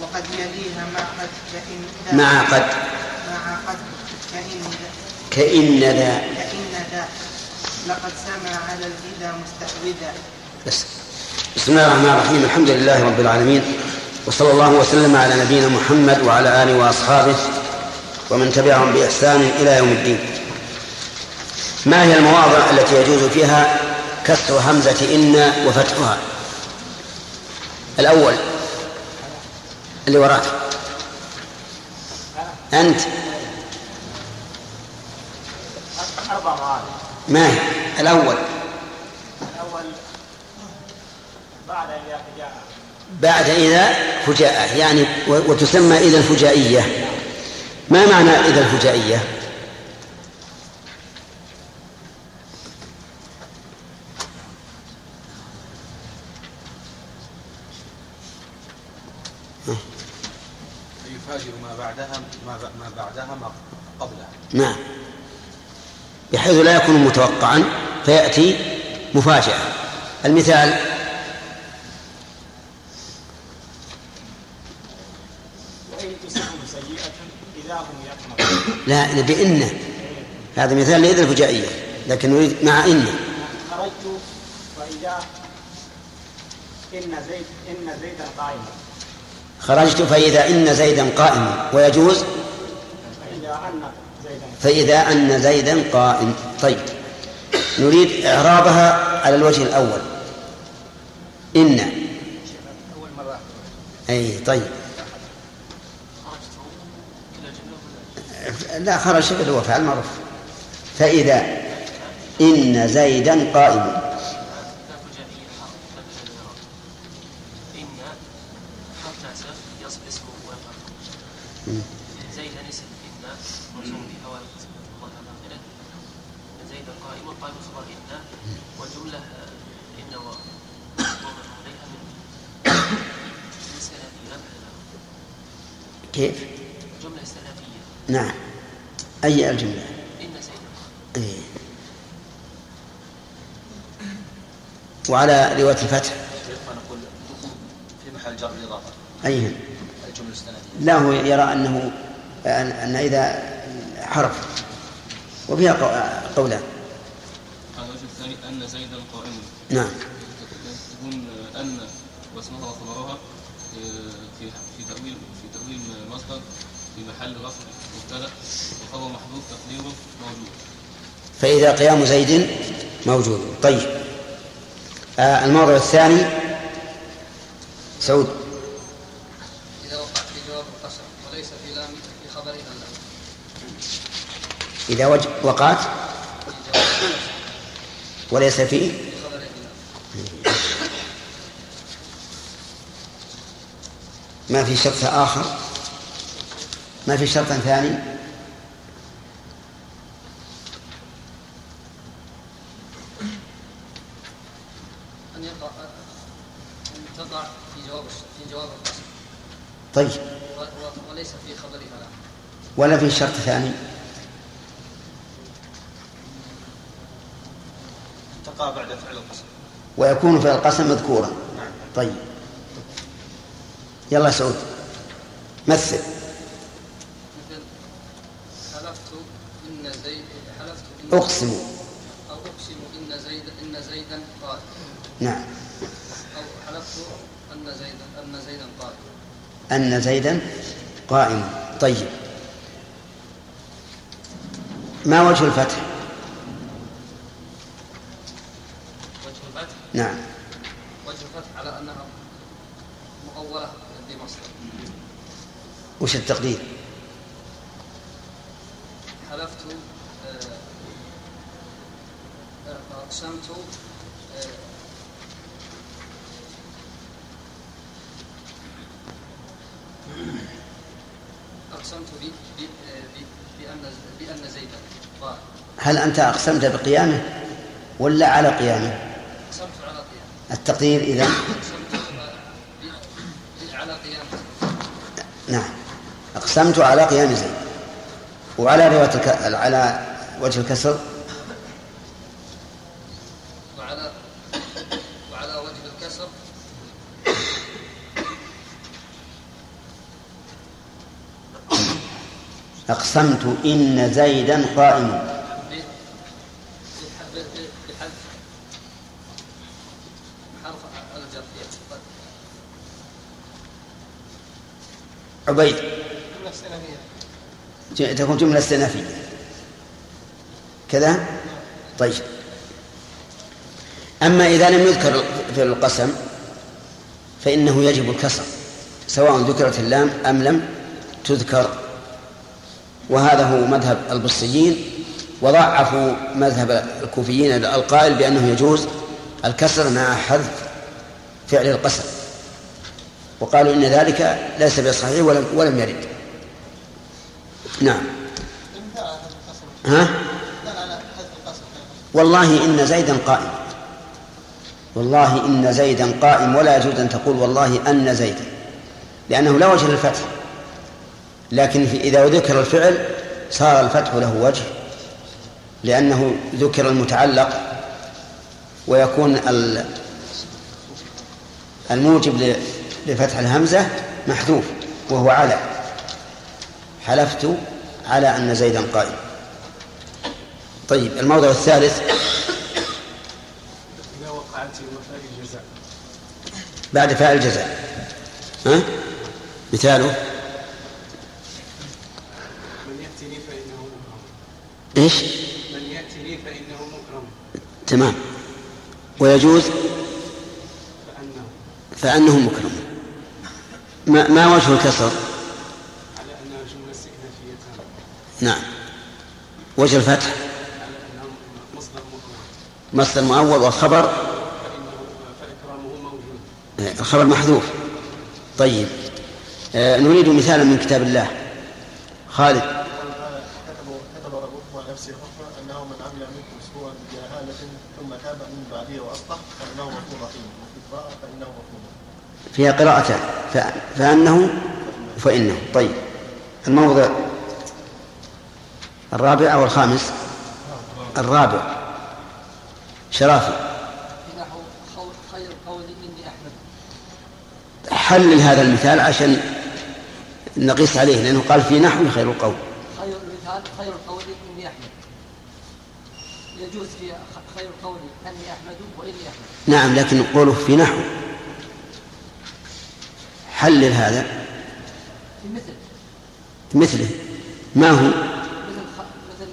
وقد يليها ما قد كإن مع قد. مع قد كإن كإن ذا. كإن ذا. لقد سمع على الهدى مستحوذا بس. بسم الله الرحمن الرحيم. الحمد لله رب العالمين. وصلى الله وسلم على نبينا محمد وعلى آله وأصحابه ومن تبعهم بإحسان إلى يوم الدين. ما هي المواضع التي يجوز فيها كسر همزة إن وفتحها؟ الأول اللي وراك. أنت. أربع ما هي؟ الأول. الأول بعد إذا جاء بعد إذا فجاءة يعني وتسمى إذا الفجائية. ما معنى إذا الفجائية يفاجئ ما بعدها ما ب- ما بعدها ما قبلها نعم. بحيث لا يكون متوقعا فيأتي مفاجأة. المثال لا بإن هذا مثال لإذا الفجائية لكن نريد مع إن خرجت فإذا إن زيد إن زيدا قائما. خرجت فإذا إن زيدا قائم ويجوز؟ فإذا أن فإذا أن زيدا قائم. طيب. نريد إعرابها على الوجه الأول. إن. أي طيب. لا خرج فعل معروف. فإذا إن زيدا قائم إن حرف ناسخ يصل اسمه ويقع زيدا اسم إن مرسوم بها والقسم الله على آخره زيدا قائم قائم خبر إن والجملة آه، إن وضع عليها من استئنافية لا محل لها كيف؟ جملة استئنافية نعم أي الجملة؟ إن زيدا إيه. وعلى رواية الفتح. نقول في محل جر إضافة أي. الجملة لا هو يرى أنه أن إذا حرف. وفيها قو- قولان. الوجه الثاني أن زيدا قائم نعم. تكون أن واسمها وخبرها آه، في في تأويل في تأويل مصدر في محل رفع مبتدأ وخبر محذوف تقديره موجود. فإذا قيام زيد موجود. طيب. آه الموضوع الثاني. سعود. إذا وقع في جواب القسم وليس في لام في خبرها إذا. وقعت؟ وليس فيه ما في شرط آخر؟ ما في شرط ثاني أن يقع أن تقع في جواب في جواب القسم طيب. وليس في خبرها ولا في شرط ثاني؟ تقع بعد فعل القسم. ويكون في القسم مذكورا. طيب. يلا سعود. مثل. مثل حلفت إن زيد حلفت إن أقسم. أو أقسم إن زيد إن زيدا قائم نعم أو حلفت أن زيدا أن زيدا قائم أن زيدا قائم. طيب. ما وجه الفتح؟ وجه الفتح؟ نعم. وجه الفتح على أنها مؤولة بمصدر وش التقدير؟ حلفت آه، آه، أقسمت أقسمت ب- ب- آه، ب- بأن بأن زيدا قائم هل أنت أقسمت بقيامه ولا على قيامه؟ أقسمت على قيام التقدير إذا؟ على نعم. أقسمت على قيام زيد. وعلى رواية الك... على وجه الكسر وعلى وعلى وجه الكسر أقسم أقسمت إن زيدا قائم. عبيد. تكون جملة استئنافية. كذا؟ طيب. أما إذا لم يذكر في القسم فإنه يجب الكسر سواء ذكرت اللام أم لم تذكر. وهذا هو مذهب البصريين وضعفوا مذهب الكوفيين القائل بأنه يجوز الكسر مع حذف فعل القسم. وقالوا إن ذلك ليس بصحيح ولم, ولم يرد. نعم. ها؟ والله إن زيدا قائم. والله إن زيدا قائم ولا يجوز أن تقول والله أن زيدا لأنه لا وجه للفتح. لكن إذا ذكر الفعل صار الفتح له وجه لأنه ذكر المتعلق ويكون ال- الموجب لفتح الهمزة محذوف وهو على. حلفت على أن زيدا قائم. طيب الموضع الثالث. إذا وقعت بعد فاعل الجزاء. ها؟ مثاله من يأتي لي فإنه مكرم إيش؟ من يأتي لي فإنه مكرم. تمام. ويجوز؟ فأنه. فأنه مكرم. ما, ما وجه الكسر؟ على أنها جملة استئنافية نعم. وجه الفتح؟ على أنه مصدر مكرم مصدر مؤول والخبر؟ فإكرامه موجود. الخبر محذوف. طيب. آه نريد مثالا من كتاب الله. خالد. ربكم على نفسه الرحمة أنه من عمل منكم سوءا بجهالة ثم تاب من بعده وأصلح فإنه غفور رحيم. فإنه غفور فيها قراءتان. فأنه فإنه طيب. الموضع الرابع أو الخامس؟ الرابع. شرافي. حلل هذا المثال عشان نقيس عليه لأنه قال في نحو خير القول. المثال خير قولي إني أحمد. يجوز في خير قولي أني أحمد وإني أحمد. نعم لكن قوله في نحو. حلل هذا. في مثل. مثله. ما هو؟ مثل خ... مثل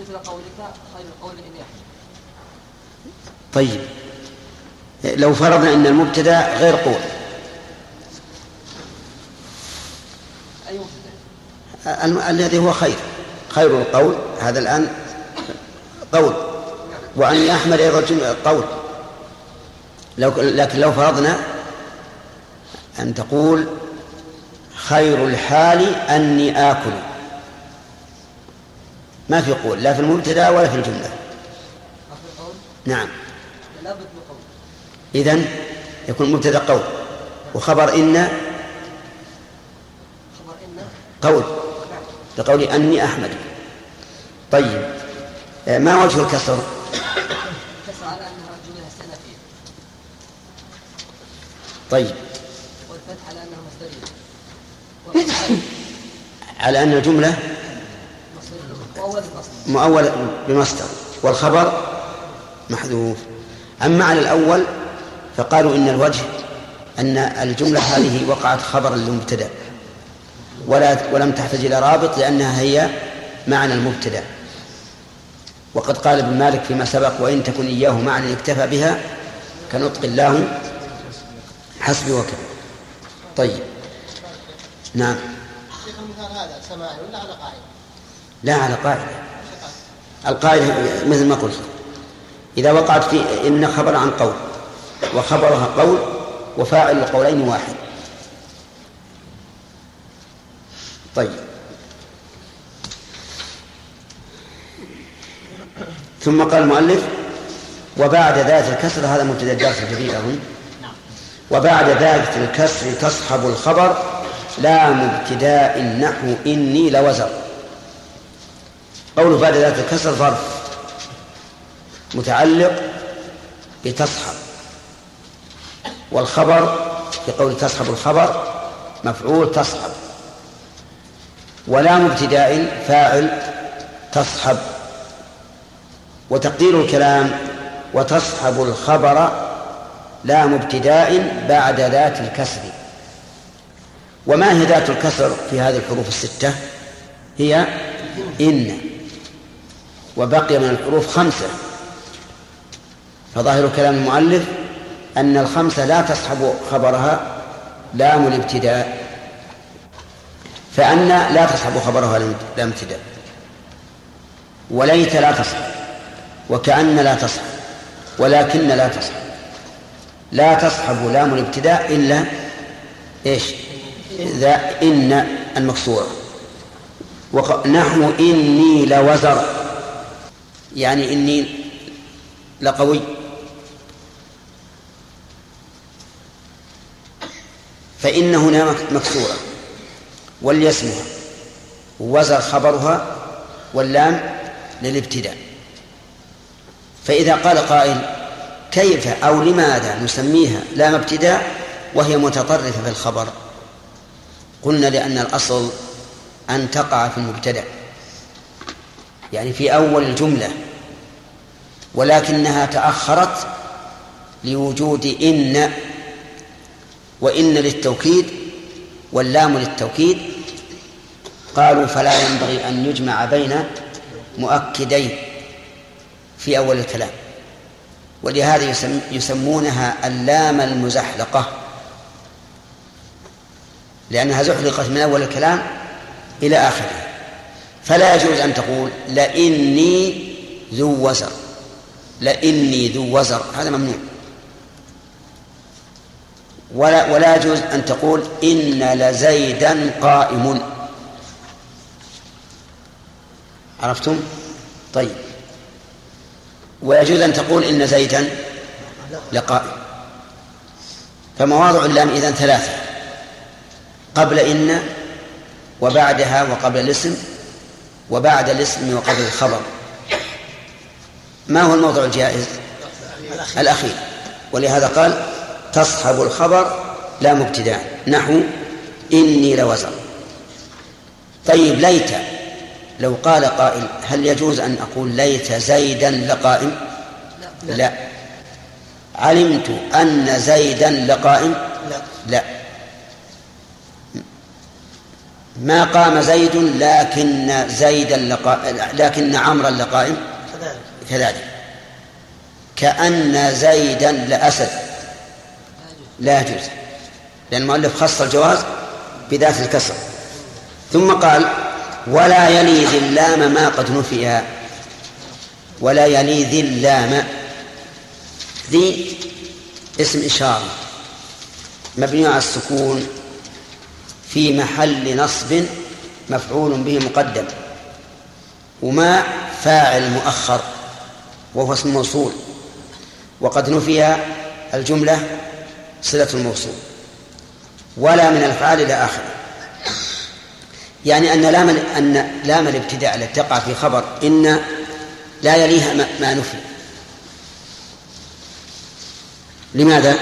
مثل قولك خير قولي إني أحمد. طيب. لو فرضنا أن المبتدأ غير قول. أي مبتدأ؟ الذي هو خير. خير القول هذا الآن قول. وأن أحمد أيضا قول. لو لكن لو فرضنا أن تقول خير الحال أني آكل. ما في قول لا في المبتدأ ولا في الجملة. نعم. إذن يكون مبتدأ قول. وخبر إن؟ خبر إن. قول. لقول أني أحمد. طيب آه، ما وجه الكسر؟ طيب. على أن الجملة مؤول بمصدر والخبر محذوف. أما على الأول فقالوا إن الوجه أن الجملة هذه وقعت خبرا للمبتدأ. ولا ولم تحتاج إلى رابط لأنها هي معنى المبتدأ. وقد قال ابن مالك فيما سبق وإن تكن إياه معنى اكتفى بها كنطق الله حسبي وكفى طيب. نعم. شيخ المثال هذا سماعي ولا على قاعدة؟ لا على قاعدة. القاعدة مثل ما قلت. إذا وقعت في إن خبر عن قول وخبرها قول وفاعل القولين واحد. طيب. ثم قال المؤلف وبعد ذات الكسر هذا مبتدأ الدرس الجديد أظن. وبعد ذات الكسر تصحب الخبر لا مبتداء نحو إني لوزر. قوله بعد ذات الكسر ظرف متعلق بتصحب. والخبر في قول تصحب الخبر مفعول تصحب. ولام ابتداء فاعل تصحب. وتقدير الكلام وتصحب الخبر لام ابتداء بعد ذات الكسر. وما هي ذات الكسر في هذه الحروف الستة؟ هي إن. وبقي من الحروف خمسة. فظاهر كلام المؤلف أن الخمسة لا تصحب خبرها لام الابتداء. فأن لا تصحب خبرها لام ابتداء وليت لا تصحب وكأن لا تصحب ولكن لا تصحب. لا تصحب لام الابتداء إلا إيش؟ ذا إن المكسورة نحو إني لوزر. يعني إني لقوي. فإن هنا مكسورة واللي اسمها وزر خبرها واللام للابتداء. فإذا قال قائل كيف أو لماذا نسميها لام ابتداء وهي متطرفة في الخبر؟ قلنا لأن الأصل أن تقع في المبتدأ يعني في أول الجملة ولكنها تأخرت لوجود إن وإن للتوكيد واللام للتوكيد قالوا فلا ينبغي أن يجمع بين مؤكدين في أول الكلام ولهذا يسم يسمونها اللام المزحلقة لأنها زحلقت من أول الكلام إلى آخره. فلا يجوز أن تقول لإني ذو وزر لإني ذو وزر هذا ممنوع. ولا ولا يجوز أن تقول إن لزيدا قائم. عرفتم؟ طيب. ويجوز أن تقول إن زيدا لقائم. فمواضع اللام إذن ثلاثة. قبل إن وبعدها وقبل الاسم وبعد الاسم وقبل الخبر. ما هو الموضع الجائز؟ الأخير. ولهذا قال تصحب الخبر لا مبتداء نحو إني لوزر. طيب ليت لو قال قائل هل يجوز أن أقول ليت زيدا لقائم؟ لا, لا. علمت أن زيدا لقائم؟ لا, لا. ما قام زيد لكن زيدا لقائم لكن عمرا لقائم؟ كذلك. كأن زيدا لأسد. لا يجوز لأن المؤلف خص الجواز بذات الكسر. ثم قال ولا يلي ذي اللام ما قد نفي. ولا يلي ذي اللام ذي اسم إشارة مبني على السكون في محل نصب مفعول به مقدم وما فاعل مؤخر وهو اسم موصول. وقد نفي الجملة صلة الموصول. ولا من الفعل إلى آخره. يعني أن لام أن لام الابتداء التي تقع في خبر إن لا يليها ما نفي. لماذا؟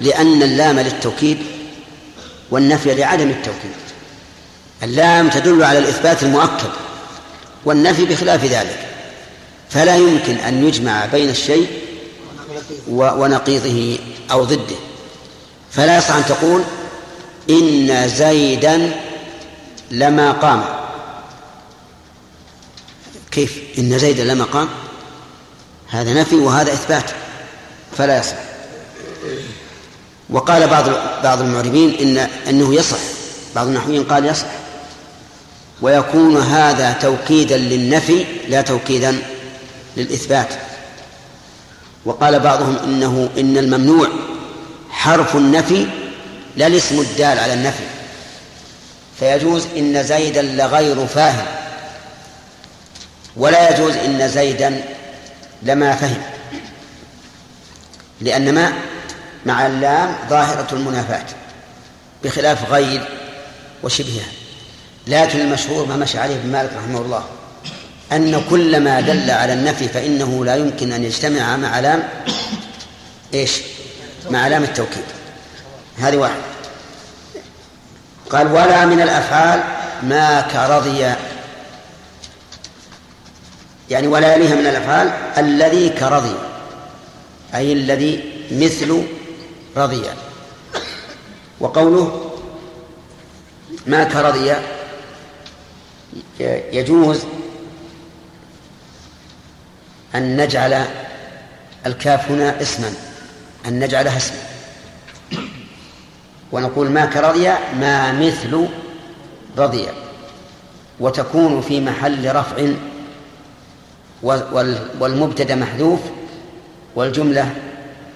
لأن اللام للتوكيد والنفي لعدم التوكيد. اللام تدل على الإثبات المؤكد والنفي بخلاف ذلك. فلا يمكن أن يجمع بين الشيء ونقيضه أو ضده. فلا يصح أن تقول إن زيدا لما قام. كيف؟ إن زيدا لما قام؟ هذا نفي وهذا إثبات فلا يصح. وقال بعض بعض المعربين إن أنه يصح بعض النحويين قال يصح. ويكون هذا توكيدا للنفي لا توكيدا للإثبات. وقال بعضهم إنه إن الممنوع حرف النفي لا الاسم الدال على النفي. فيجوز إن زيدا لغير فاهم. ولا يجوز إن زيدا لما فهم. لأن ما مع اللام ظاهرة المنافاة بخلاف غير وشبهها. لكن المشهور ما مشى عليه ابن مالك رحمه الله أن كل ما دل على النفي فإنه لا يمكن أن يجتمع مع علام إيش؟ مع علام التوكيد. هذه واحد قال ولا من الأفعال ما كرضي. يعني ولا يليها من الأفعال الذي كرضي أي الذي مثل رضي. وقوله ما كرضي يجوز أن نجعل الكاف هنا اسما. أن نجعلها اسما ونقول ما كرضي ما مثل رضي وتكون في محل رفع والمبتدأ محذوف والجملة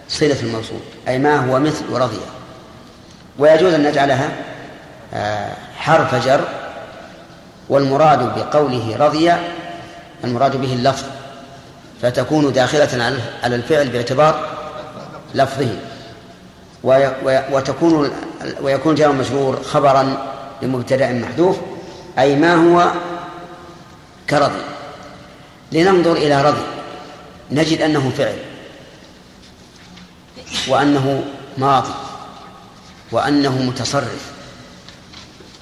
صلة الموصول أي ما هو مثل رضي ويجوز أن نجعلها آه، حرف جر والمراد بقوله رضي المراد به اللفظ. فتكون داخلة على الفعل باعتبار لفظه. وتكون ويكون جار مجرور خبرا لمبتدأ محذوف أي ما هو كرضي. لننظر إلى رضي. نجد أنه فعل. وأنه ماضي. وأنه متصرف.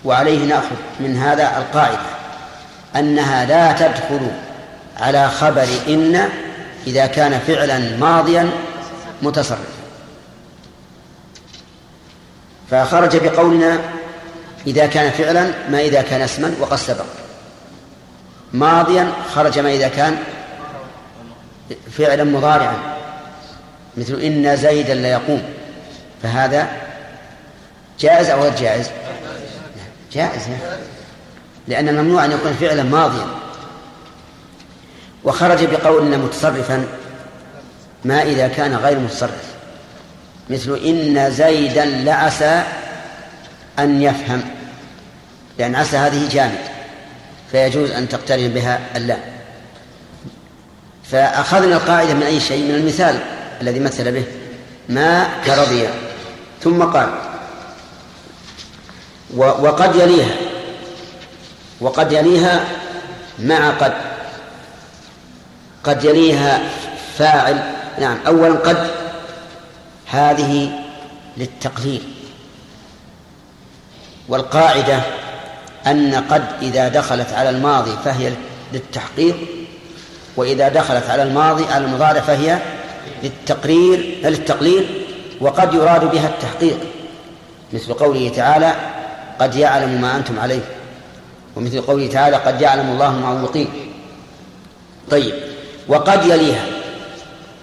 وعليه نأخذ من هذا القاعدة أنها لا تدخل على خبر إن إذا كان فعلا ماضيا متصرفا فخرج بقولنا إذا كان فعلا ما إذا كان اسما وقد سبق. ماضيا خرج ما إذا كان فعلا مضارعا. مثل إن زيدا ليقوم. فهذا جائز أو غير جائز؟ جائز لأن الممنوع أن يكون فعلا ماضيا. وخرج بقولنا متصرفا ما إذا كان غير متصرف. مثل إن زيدا لعسى أن يفهم. لأن عسى هذه جامد فيجوز أن تقترن بها اللام. فأخذنا القاعدة من أي شيء؟ من المثال الذي مثل به ما كرضي. ثم قال وقد يليها وقد يليها مع قد قد يليها فاعل نعم أولا قد هذه للتقليل والقاعدة أن قد إذا دخلت على الماضي فهي للتحقيق وإذا دخلت على الماضي على المضارع فهي للتقرير للتقليل وقد يراد بها التحقيق. مثل قوله تعالى قد يعلم ما أنتم عليه ومثل قوله تعالى قد يعلم الله المعوقين طيب وقد يليها.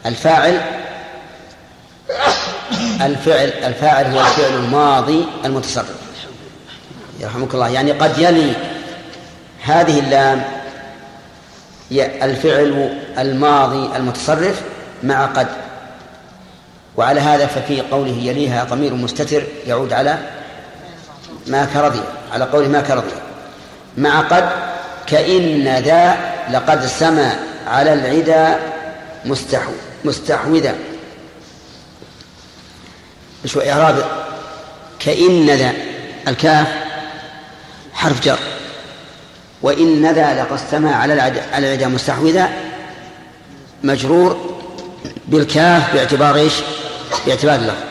الفاعل الفعل الفاعل هو الفعل الماضي المتصرف. يرحمك الله. يعني قد يلي هذه اللام الفعل الماضي المتصرف مع قد. وعلى هذا ففي قوله يليها ضمير مستتر يعود على ما كرضي على قوله ما كرضي. مع قد كإن ذا لقد سمى على العدا مستحو. مستحوذا شو إعراب كإن ذا الكاف حرف جر. وإن ذا لقد سمى على على العدا مستحوذا مجرور بالكاف باعتبار إيش؟ باعتبار اللفظ.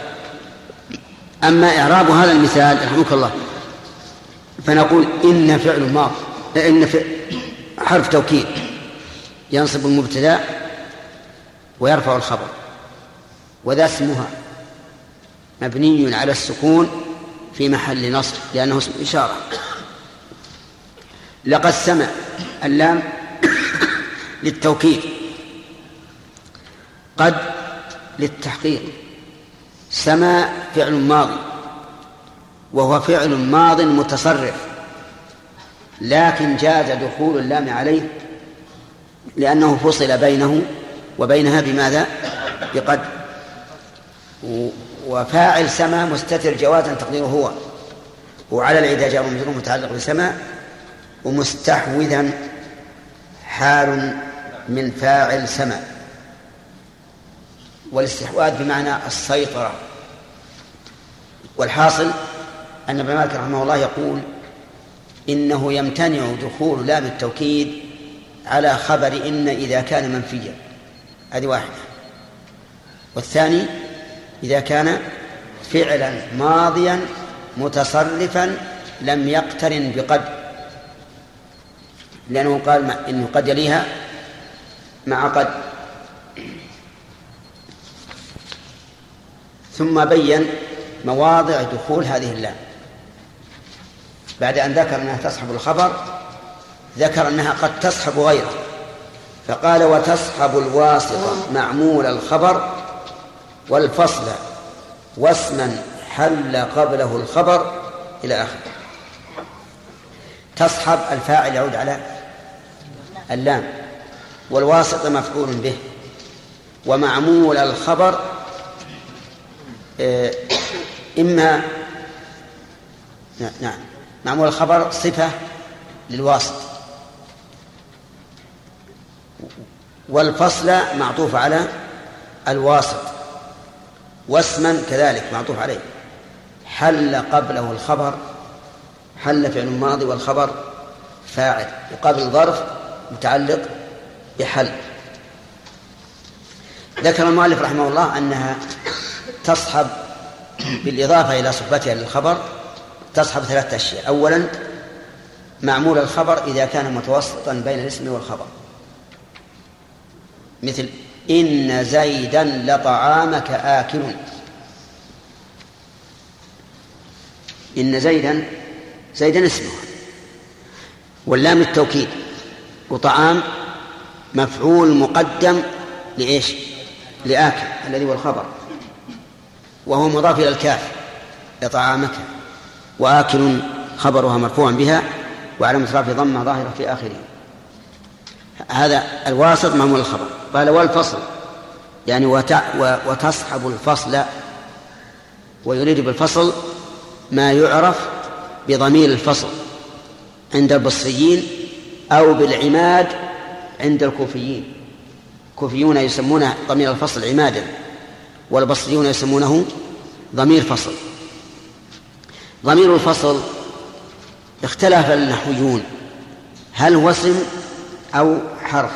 أما إعراب هذا المثال رحمك الله فنقول إن فعل ماض إن فعل حرف توكيد ينصب المبتدأ ويرفع الخبر. وذا اسمها مبني على السكون في محل نصب لأنه اسم إشارة. لقد سمع اللام *coughs* للتوكيد. قد للتحقيق. سما فعل ماضي وهو فعل ماض متصرف. لكن جاز دخول اللام عليه لأنه فصل بينه وبينها بماذا؟ بقد وفاعل سما مستتر جوازا تقديره هو. وعلى العدا جار مجرور متعلق بسما ومستحوذا حال من فاعل سما. والاستحواذ بمعنى السيطرة. والحاصل أن ابن مالك رحمه الله يقول إنه يمتنع دخول لام التوكيد على خبر إن إذا كان منفيا. هذه واحدة. والثاني إذا كان فعلا ماضيا متصرفا لم يقترن بقد لأنه قال إنه قد يليها مع قد ثم بين مواضع دخول هذه اللام. بعد أن ذكر أنها تصحب الخبر ذكر أنها قد تصحب غيره. فقال وتصحب الواسطة معمول الخبر والفصل واسما حل قبله الخبر إلى آخره. تصحب الفاعل يعود على اللام والواسطة مفعول به ومعمول الخبر آه، إما نعم- نعم معمول الخبر صفة للواسط والفصل معطوف على الواسط. واسما كذلك معطوف عليه. حل قبله الخبر حل فعل ماضي والخبر فاعل وقبل ظرف متعلق بحل. ذكر المؤلف رحمه الله أنها تصحب بالإضافة إلى صحبتها للخبر تصحب ثلاثة أشياء. أولا معمول الخبر إذا كان متوسطا بين الاسم والخبر. مثل إن زيدا لطعامك آكل. إن زيدا زيدا اسمه. واللام التوكيد. وطعام مفعول مقدم لإيش؟ لآكل الذي هو الخبر. وهو مضاف إلى الكاف لطعامك. وآكل خبرها مرفوعا بها وعلامة رفع ضمة ظاهرة في آخره. هذا الواسط معمول الخبر قال والفصل يعني. وتصحب الفصل ويريد بالفصل ما يعرف بضمير الفصل عند البصريين أو بالعماد عند الكوفيين الكوفيون يسمون ضمير الفصل عمادا والبصريون يسمونه ضمير فصل ضمير الفصل اختلف النحويون هل هو اسم أو حرف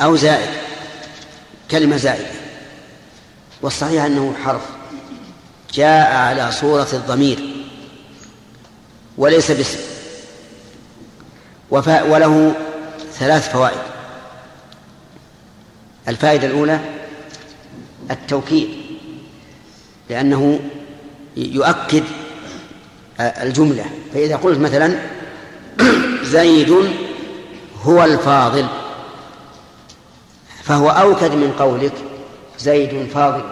أو زائد كلمة زائدة والصحيح أنه حرف جاء على صورة الضمير وليس باسم. وله ثلاث فوائد الفائدة الأولى التوكيد لأنه يؤكد الجملة فإذا قلت مثلا *coughs* زيد هو الفاضل. فهو أوكد من قولك زيد فاضل.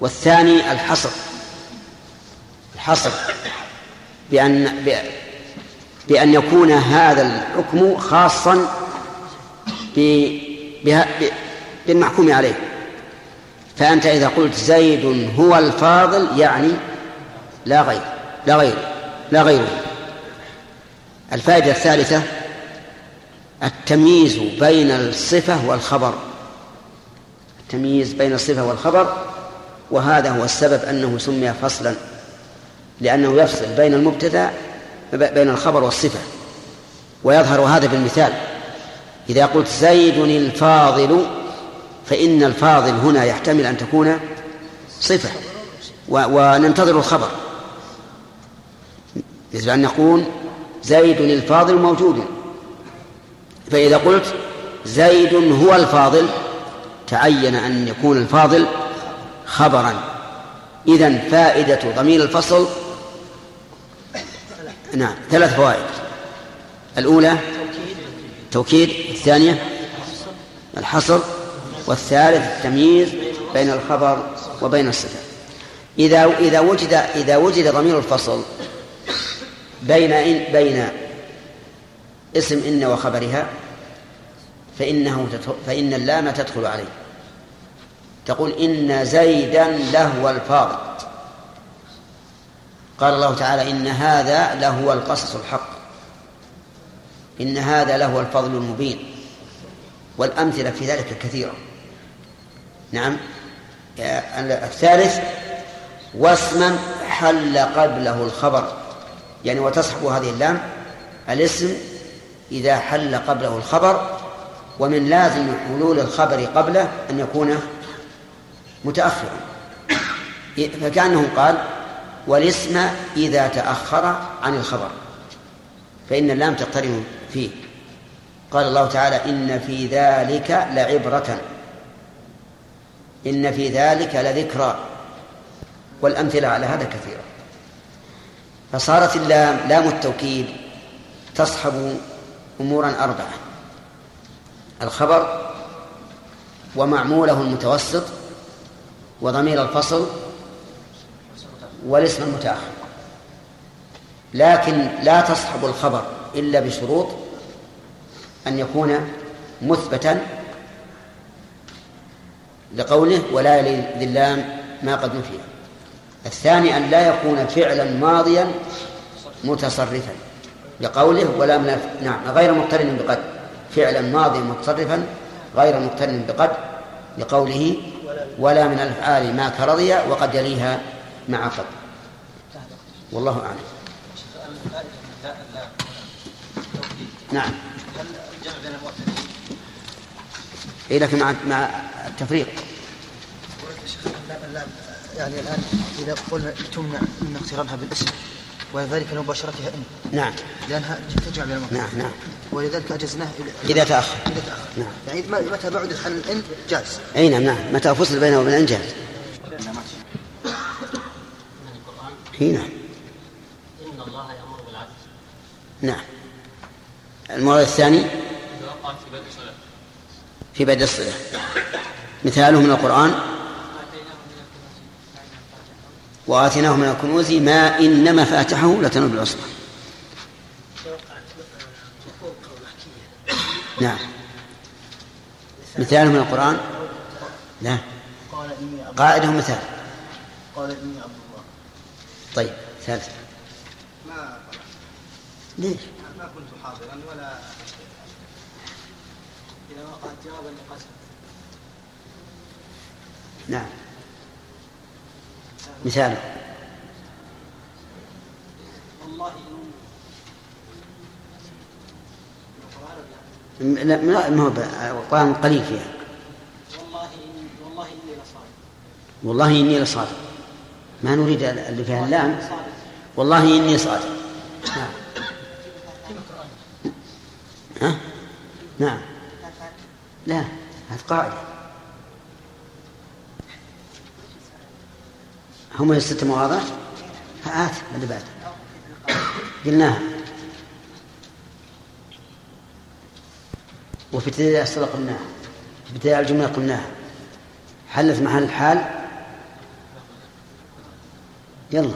والثاني الحصر. الحصر. بأن بأن يكون هذا الحكم خاصا بالمحكوم عليه. فأنت إذا قلت زيد هو الفاضل يعني لا غير. لا غير. لا غيره. الفائدة الثالثة التمييز بين الصفة والخبر. التمييز بين الصفة والخبر وهذا هو السبب أنه سمي فصلا لأنه يفصل بين المبتدأ بين الخبر والصفة. ويظهر هذا بالمثال. إذا قلت زيد الفاضل فإن الفاضل هنا يحتمل أن تكون صفة وننتظر الخبر. مثل أن نقول زيد الفاضل موجود. فإذا قلت زيد هو الفاضل تعين أن يكون الفاضل خبرا. إذا فائدة ضمير الفصل نعم ثلاث فوائد. الأولى توكيد الثانية الحصر والثالث التمييز بين الخبر وبين الصفة. إذا إذا وجد إذا وجد ضمير الفصل بين بين اسم إن وخبرها فإنه فإن اللام تدخل عليه. تقول إن زيدا لهو الفاضل. قال الله تعالى إن هذا لهو القصص الحق. إن هذا لهو الفضل المبين. والأمثلة في ذلك كثيرة. نعم. الثالث واسما حل قبله الخبر. يعني وتصحب هذه اللام الاسم إذا حل قبله الخبر ومن لازم حلول الخبر قبله أن يكون متأخرا. فكأنه قال والاسم إذا تأخر عن الخبر فإن اللام تقترن فيه. قال الله تعالى إن في ذلك لعبرة إن في ذلك لذكرى. والأمثلة على هذا كثيرة. فصارت اللام لام التوكيد تصحب أمورا أربعة. الخبر ومعموله المتوسط وضمير الفصل والاسم المتأخر. لكن لا تصحب الخبر إلا بشروط أن يكون مثبتا لقوله ولا يلي اللام ما قد نفي. الثاني أن لا يكون فعلا ماضيا متصرفا. لقوله ولا من نعم غير مقترن بقد فعلا ماضيا متصرفا غير مقترن بقد لقوله ولا من الأفعال ما كرضي وقد يليها مع قد والله أعلم. نعم. اي لكن مع مع التفريق. يعني الآن إذا قلنا تمنع من اقترانها بالاسم وذلك لمباشرتها إن نعم. لأنها تجمع بين المؤكد نعم نعم. ولذلك أجزناه إلى- إذا تأخر. إذا تأخر. نعم. يعني متى بعد عن الإن؟ جاز. أي نعم نعم. متى فصل بينه وبين الانجاز *coughs* اي نعم إن الله يأمر بالعدل. نعم. الموضوع الثاني؟ في بدء صلاة في بدء الصلة مثاله من القرآن؟ وآتيناه من الكنوز ما إن مفاتحه لتنوء بالعصبة. نعم. مثاله من القرآن؟ لا. قاعدة مثال. قال إني عبد الله طيب ثالث. ما ليش؟ ما كنت حاضرا ولا إذا وقعت جوابا لقسم نعم. مثاله والله م- لا ما هو القرآن قليل فيها. والله والله إني لصادق والله إني لصادق ما نريد اللي فيها اللام. والله إني صادق. نعم. ها؟ نعم. لا هذه قاعدة. هم الست مواضع هات اللي بعد. قلناها. وفي ابتداء الصلة قلناها. في ابتداء الجملة قلناها. حلت محل الحال. يلا.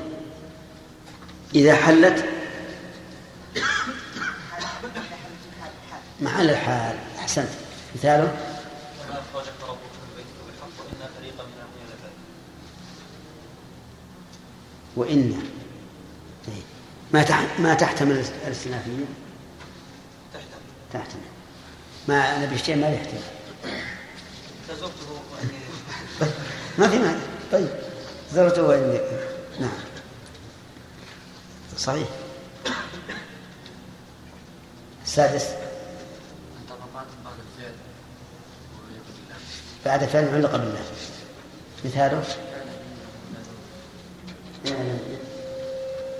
إذا حلت محل الحال. أحسنت. مثاله وما أخرجك ربك من بيتك بالحق وإن فريقا من المؤمنين لكاذبون وإن طيب. ما. ما تحتمل الاستئنافية تحت تحتمل. ما نبي شيء ما يحتمل. ما في مانع. طيب. زرته وإني نعم. صحيح. السادس. بعد فعل علق بالله مثاله.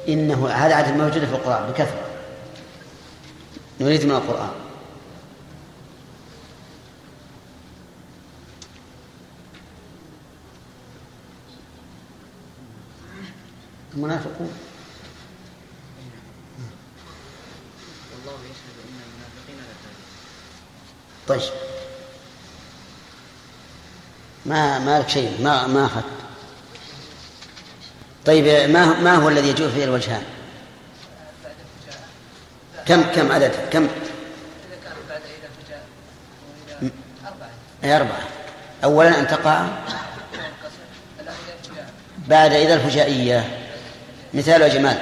إنه هذا عدد موجود في القرآن بكثرة. نريد من القرآن. المنافقون. والله يشهد إن المنافقين طيب. ما ما لك شيء ما ما أخذت. طيب ما ما هو الذي يجوز فيه الوجهان؟ كم كم عدد كم؟ أربعة أولا أن تقع بعد إذا الفجائية مثال يا جمال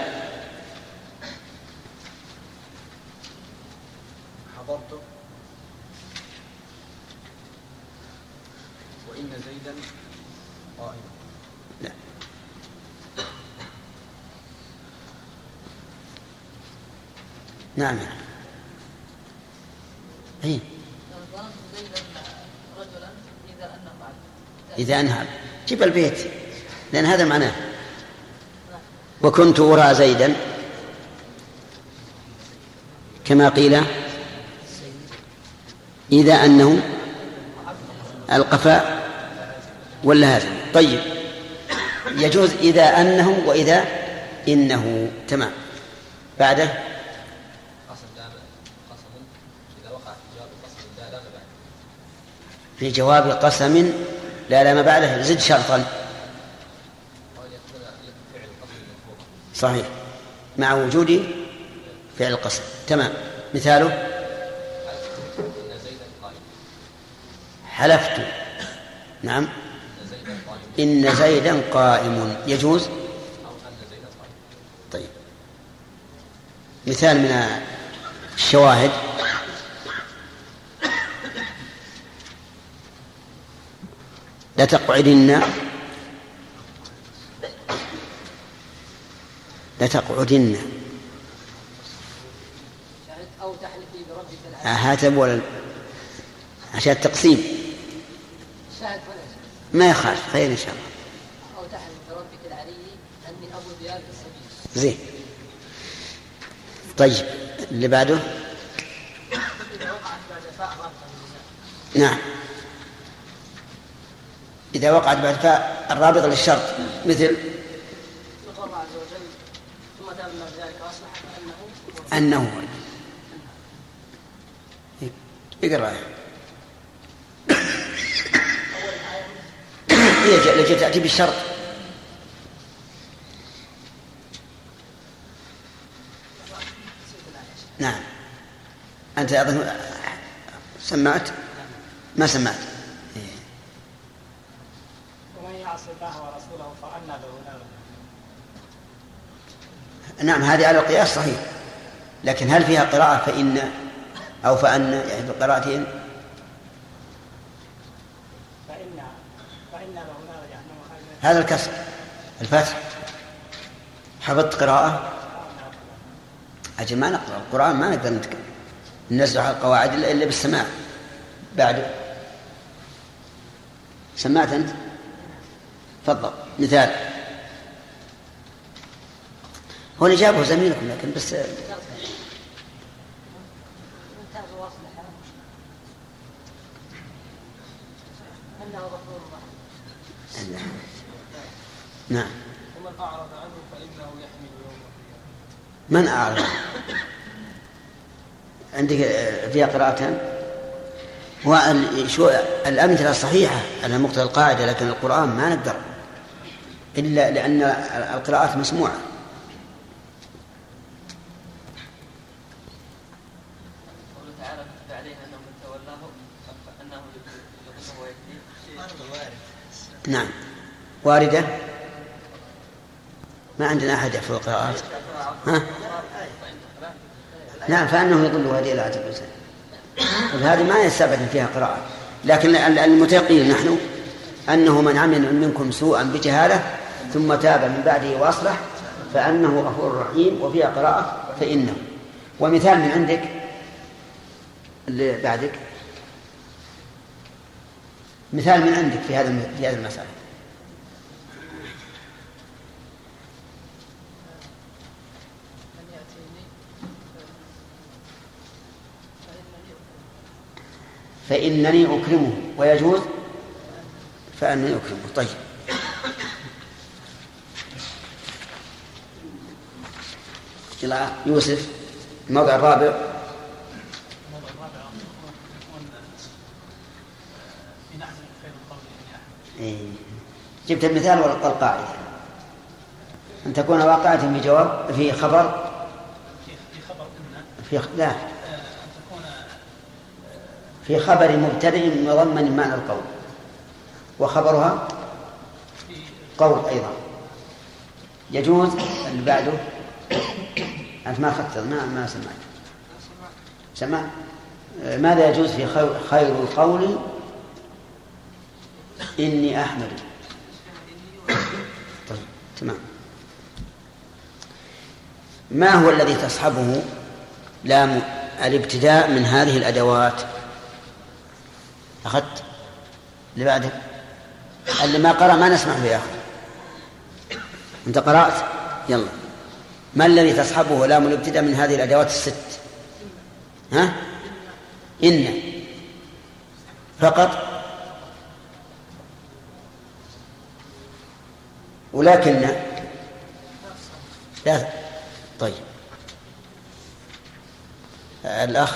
حضرت وإن زيدا قائم لا نعم. نعم أي إذا أنه بعد إذا أنهى جيب البيت. لأن هذا معناه. وكنت أرى زيدا. كما قيل. إذا أنه القفاء ولا هذا. طيب. يجوز إذا أنه وإذا إنه. تمام. بعده. في جواب قسم لا لا ما بعده زد شرطا. صحيح. مع وجود فعل القسم تمام. مثاله؟ حلفت. نعم. إن زيدا قائم. يجوز؟ طيب. مثال من الشواهد. لا تقعدن. لا تقعدن. أو تحلفي بربك ولا عشان التقسيم. ما يخالف خير إن شاء الله. أو تحلف بربك العلي أني أبو زين. طيب اللي بعده؟ نعم. إذا وقعت بعد فاء الرابطة للشرط مثل يقول عز وجل ثم فأنه أنه اقرأ هي التي تأتي بالشرط. نعم. أنت أظن سمعت؟ ما سمعت ومن يعص الله ورسوله فأنى له نار نعم هذه على القياس صحيح. لكن هل فيها قراءة فإن أو فأن يعني جهنم خالدا هذا الكسر. الفتح. حفظت قراءة؟ أجل ما نقرأ القرآن ما نقدر نتكلم ننزل على القواعد إلا إلا بالسماع. بعد. سمعت أنت؟ تفضل. مثال. هو اللي جابه زميلكم لكن بس نعم. ومن أعرض عنه فإنه يحمل يوم من أعرض؟ عندك فيها قراءتان؟ وشو الأمثلة صحيحة على مقتضى القاعدة لكن القرآن ما نقدر إلا لأن القراءات مسموعة قوله تعالى كتب عليه أنه من تولاه فأنه يضله ويهديه نعم. واردة؟ ما عندنا أحد يحفظ القراءات. ها؟ نعم فأنه يضل هذه لا الإنسان هذه ما يستبعد فيها قراءة. لكن المتيقين نحن أنه من عمل منكم سوءا بجهالة ثم تاب من بعده وأصلح فأنه غفور رحيم وفيها قراءة فإنه. ومثال من عندك اللي بعدك. مثال من عندك في هذا في هذه المسألة. فإنني أكرمه. ويجوز؟ فأنني أكرمه. طيب. يوسف الموضع الرابع الموضوع الرابع يكون في نحو خير القول إني أحمد إيه. جبت المثال ولا القاعدة أن تكون واقعة في جواب في خبر. في خبر في لا. في خبر مبتدئ مضمن معنى القول. وخبرها قول أيضا. يجوز اللي بعده أنت ما أخذت ما ما سمعت. سمع آه، ماذا يجوز في خير القول؟ إني أحمد. طيب تمام. ما هو الذي تصحبه لام الابتداء من هذه الأدوات؟ أخذت؟ اللي بعده؟ اللي ما قرأ ما نسمع به ياخذ أنت قرأت؟ يلا. ما الذي تصحبه لام الابتداء من هذه الأدوات الست؟ ها؟ إن. فقط؟ ولكن لا طيب. الأخ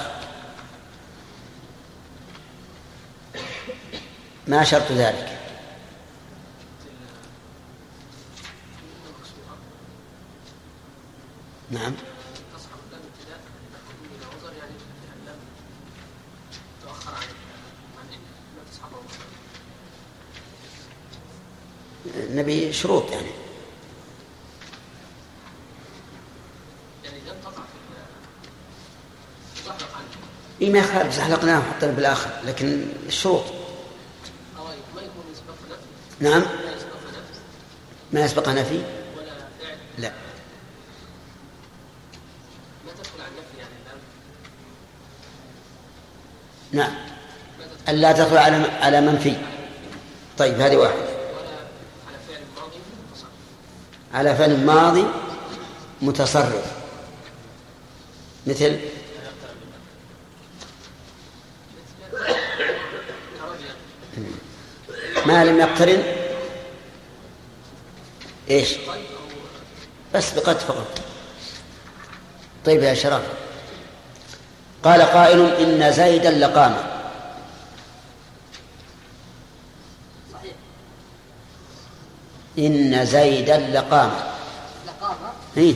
ما شرط ذلك؟ نعم تصحب اللام ابتداء تكون من العذر يعني اللام تؤخر عن عن إن لا تصحبه نبي شروط يعني. يعني إيه ما يخالف زحلقناه وحطنا بالآخر لكن الشروط. ما يسبق نفي نعم. لا يسبق نفي؟ ما لا. ما يعني نعم. ألا تدخل على على منفي. طيب هذه واحدة ولا على فعل ماضي متصرف على فعل ماضي متصرف. مثل ما لم يقترن؟ إيش؟ بس بقد فقط. طيب يا شرف. قال قائل إن زيدا لقام إن زيدا لقام لقام إيه؟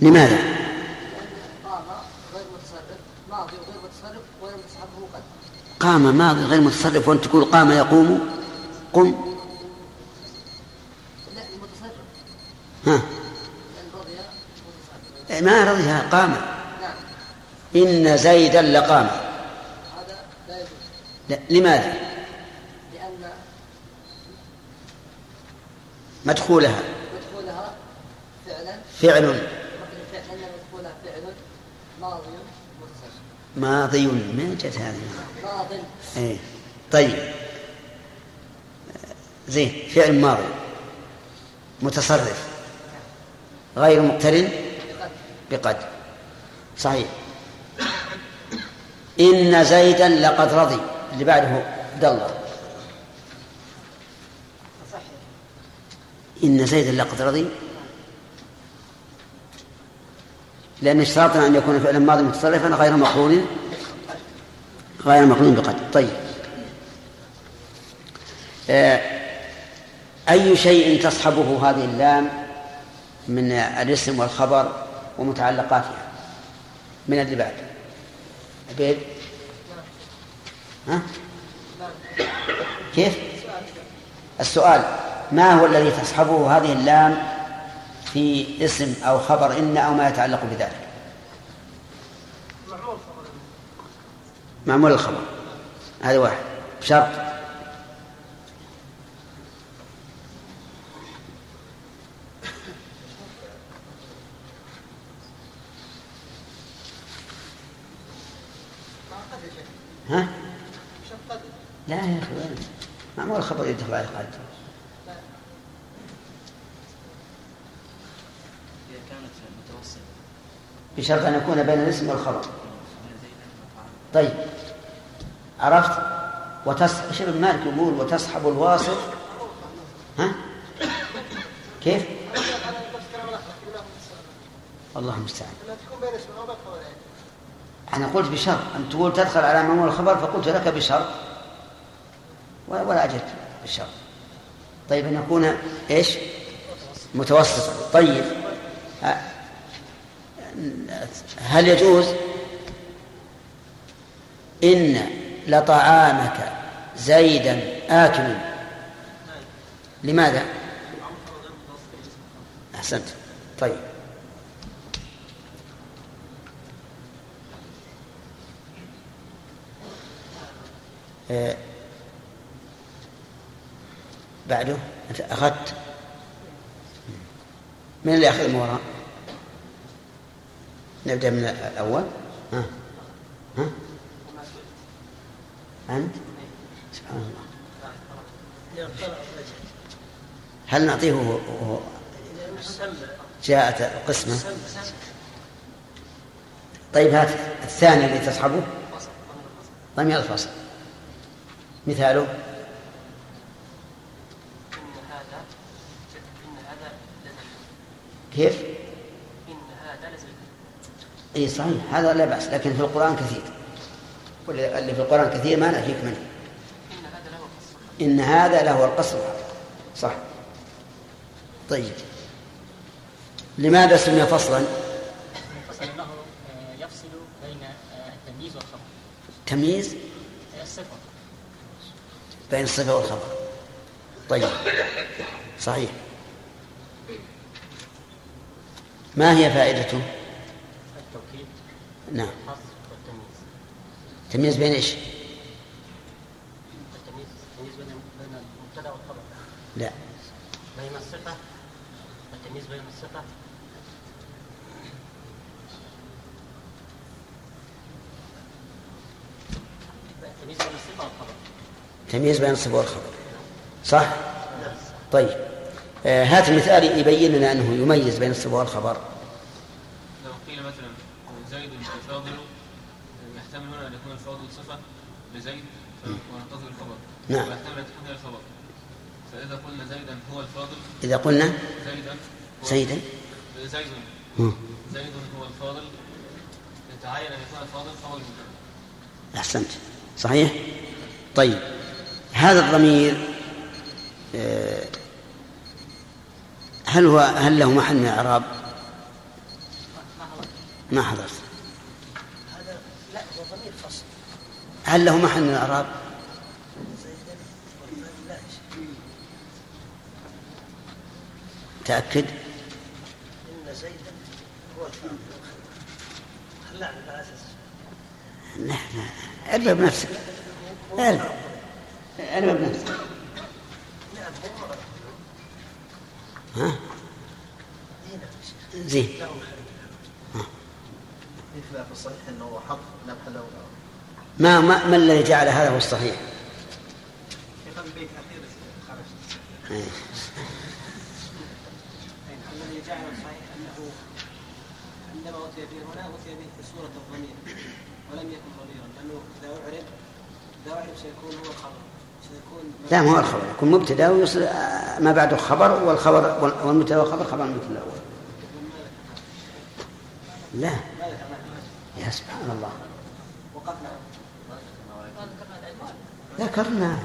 لماذا؟ قام ماضي غير متصرف وأنت تقول قام يقوم؟ قم. لا المتصرف ها؟ ما رضيها قام. إن زيدا لقام. هذا لا لماذا لأن مدخولها. مدخولها فعلا؟ فعل. ماضي. ماضي. ما جت هذه؟ ماض إيه. طيب. زين. فعل ماضي. متصرف. غير مقترن؟ بقد صحيح. إن زيدا لقد رضي. اللي بعده عبد الله. إن زيدا لقد رضي. لأن اشترطنا أن يكون فعلا ماضي متصرفا غير مقرون. غير مقرون بقد طيب. آه، أي شيء تصحبه هذه اللام من الاسم والخبر ومتعلقاتها؟ من اللي بعد. عبيد ها؟ كيف؟ السؤال. ما هو الذي تصحبه هذه اللام في اسم أو خبر إن أو ما يتعلق بذلك؟ معمول الخبر. هذا واحد. بشرط. ها؟ لا يا وين؟ معمول الخبر يدخل على قاعدة بشرط أن يكون بين الاسم والخبر. طيب. عرفت؟ وتص... إيش مالك يقول وتصحب الواصف. ها؟ كيف؟ الله المستعان. أنا قلت بشرط. أن تقول تدخل على معمول الخبر فقلت لك بشرط. ولا أجد بالشرط طيب أن يكون إيش؟ متوسطا. طيب. هل يجوز؟ إن لطعامك زيدا آكل لماذا؟ أحسنت. طيب. آه، بعده أخذت. من اللي أخذ من نبدأ من الأول. ها. ها. أنت؟ سبحان الله. هل نعطيه جاءت القسمة طيب هات الثاني الذي تصحبه؟ ضمير الفصل مثاله؟ كيف؟ إي صحيح هذا لا بأس لكن في القرآن كثير. اللي في القرآن كثير ما نأتيك منه. إن هذا له القصر. صح. طيب. لماذا سمي فصلا؟ فصل انه يفصل بين التمييز والخبر تمييز؟ الصفه بين الصفة والخبر. طيب. صحيح. ما هي فائدته؟ نعم. الحصر والتمييز تمييز بين إيش؟ التمييز التمييز بين المبتدا والخبر لا. بين الصفه التمييز بين الصفه التمييز بين الصفه والخبر. تمييز بين الصفة والخبر. صح؟ طيب. آه هات المثال يبين لنا أنه يميز بين الصفة والخبر. لو قيل مثلا زيد الفاضل يحتمل هنا أن يكون الفاضل صفة لزيد وننتظر الخبر. نعم. ويحتمل أن تكون هي الخبر. فإذا قلنا زيدا هو الفاضل إذا قلنا زيدا زيدا. زيد. زيد هو الفاضل. يتعين أن يكون الفاضل المبتدا أحسنت. صحيح؟ طيب. هذا الضمير آه، هل هو هل له محل من الإعراب؟ ما حضرت. هذا لا هو ضمير فصل. هل له محل من شيء. تأكد. إن زيدا هو لا لا أربع بنفسك أربع أربع بنفسك ها؟ زين. الصحيح إنه له. ما ما, ما الذي جعل هذا هو الصحيح؟ إيه. الذي جعل الصحيح أنه عندما به هنا به صورة الضمير ولم يكن ضميرا لأنه إذا اعرب إذا اعرب سيكون هو الخبر. سيكون لا ما هو الخبر. يكون مبتدأ ويصل ما بعده خبر والخبر وال- والمبتدا والخبر خبر المثل الأول لا. يا سبحان الله. ذكرنا.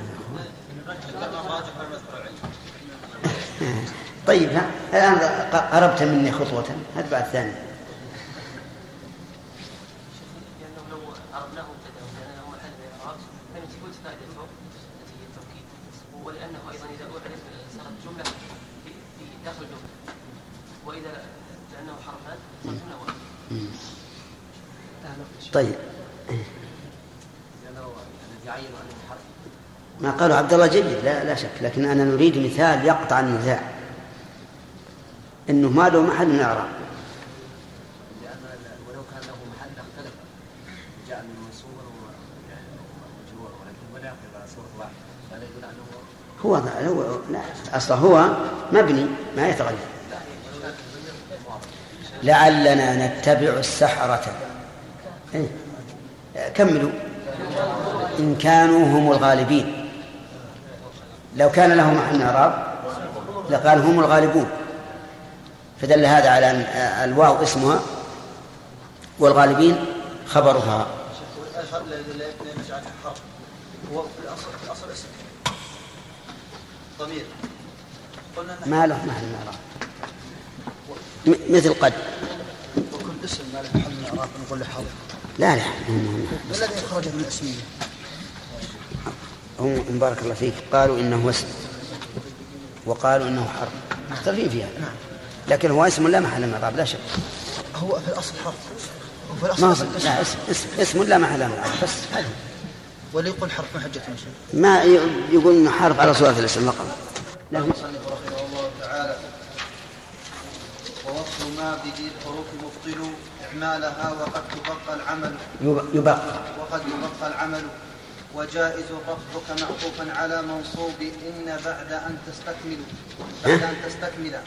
*laughs* طيب الآن قربت مني خطوة. هات بعد ثاني لأنه لو عرفناه مبتدأ وكان له محل من الإعراب لم تكن فائدته التي هي التوكيد ولأنه أيضا إذا أعرف صارت جملة في في داخل الجملة وإذا لأنه حرفان صارت جملة واحدة طيب. حرف ما قاله عبد الله جيد لا لا شك لكن أنا نريد مثال يقطع النزاع. إنه ما له محل من الإعراب. هو هو لا أصلا هو مبني ما يتغير. لعلنا نتبع السحرة. إيه؟ كملوا. إن كانوا هم الغالبين. لو كان له محل إعراب لقال هم الغالبون. فدل هذا على أن الواو اسمها والغالبين خبرها. هو في الاصل في الاصل اسم ضمير قلنا ما له محل من إعراب م- مثل قد. وكل اسم ما له محل من الاعراب نقول له حرف لا لا. ما الذي خرج من الاسميه؟ هم بارك الله فيك. قالوا إنه اسم وقالوا إنه حرف مختلفين فيها لكن هو اسم لا محل من الاعراب لا شك. هو في الأصل حرف هو في ما اسم لا اسم, اسم, اسم لا محل من الاعراب بس هذه واللي يقول حرف ما حجته ما ي- يقول إنه حرف على صورة الاسم فقط. المصنف رحمه الله تعالى. ووصف ما بذي الحروف مبطل إعمالها وقد تبقى العمل. يب- يبقى. وقد يبقى العمل. وجائز رفعك معطوفا على منصوب إن بعد أن تستكمل. بعد أن تستكمل.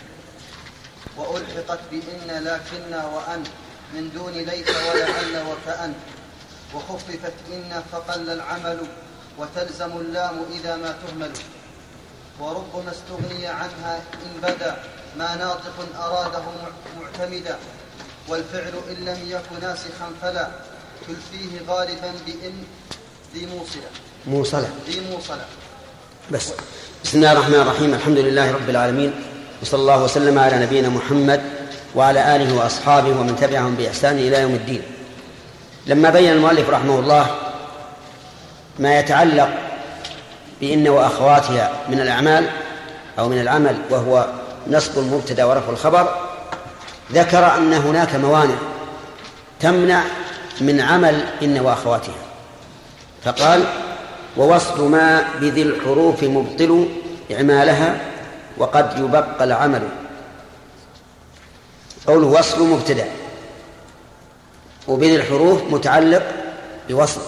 وألحقت بإن لكن وأن. من دون ليت ولعل وكأن. وخففت إن فقل العمل. وتلزم اللام إذا ما تهمل. وربما استغني عنها إن بدا. ما ناطق أراده معتمدا. والفعل إن لم يك ناسخا فلا تلفيه غالبا بإن ذي موصلة. موصلة. ذي موصلة. بس. بسم الله الرحمن الرحيم. الحمد لله رب العالمين. وصلى الله وسلم على نبينا محمد وعلى آله وأصحابه ومن تبعهم بإحسان إلى يوم الدين. لما بين المؤلف رحمه الله ما يتعلق بإن وأخواتها من الأعمال أو من العمل وهو نصب المبتدأ ورفع الخبر ذكر أن هناك موانع تمنع من عمل إن وأخواتها. فقال ووصل ما بذي الحروف مبطل إعمالها وقد يبقى العمل. قوله وصل مبتدأ. وبذي الحروف متعلق بوصل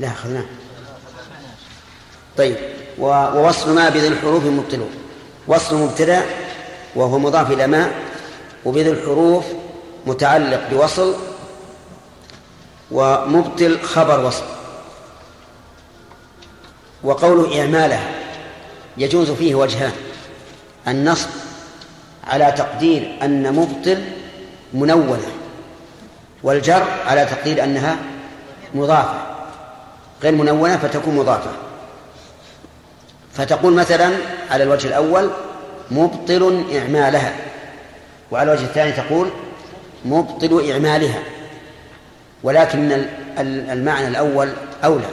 لا أخذناه طيب. ووصل ما بذي الحروف مبطل. وصل مبتدأ وهو مضاف إلى ما وبذي الحروف متعلق بوصل ومبطل خبر وصل. وقول إعمالها يجوز فيه وجهان. النصب على تقدير أن مبطل منونة والجر على تقدير أنها مضافة. غير منونة فتكون مضافة. فتقول مثلا على الوجه الأول مبطل إعمالها. وعلى الوجه الثاني تقول مبطل إعمالها. ولكن المعنى الأول أولى.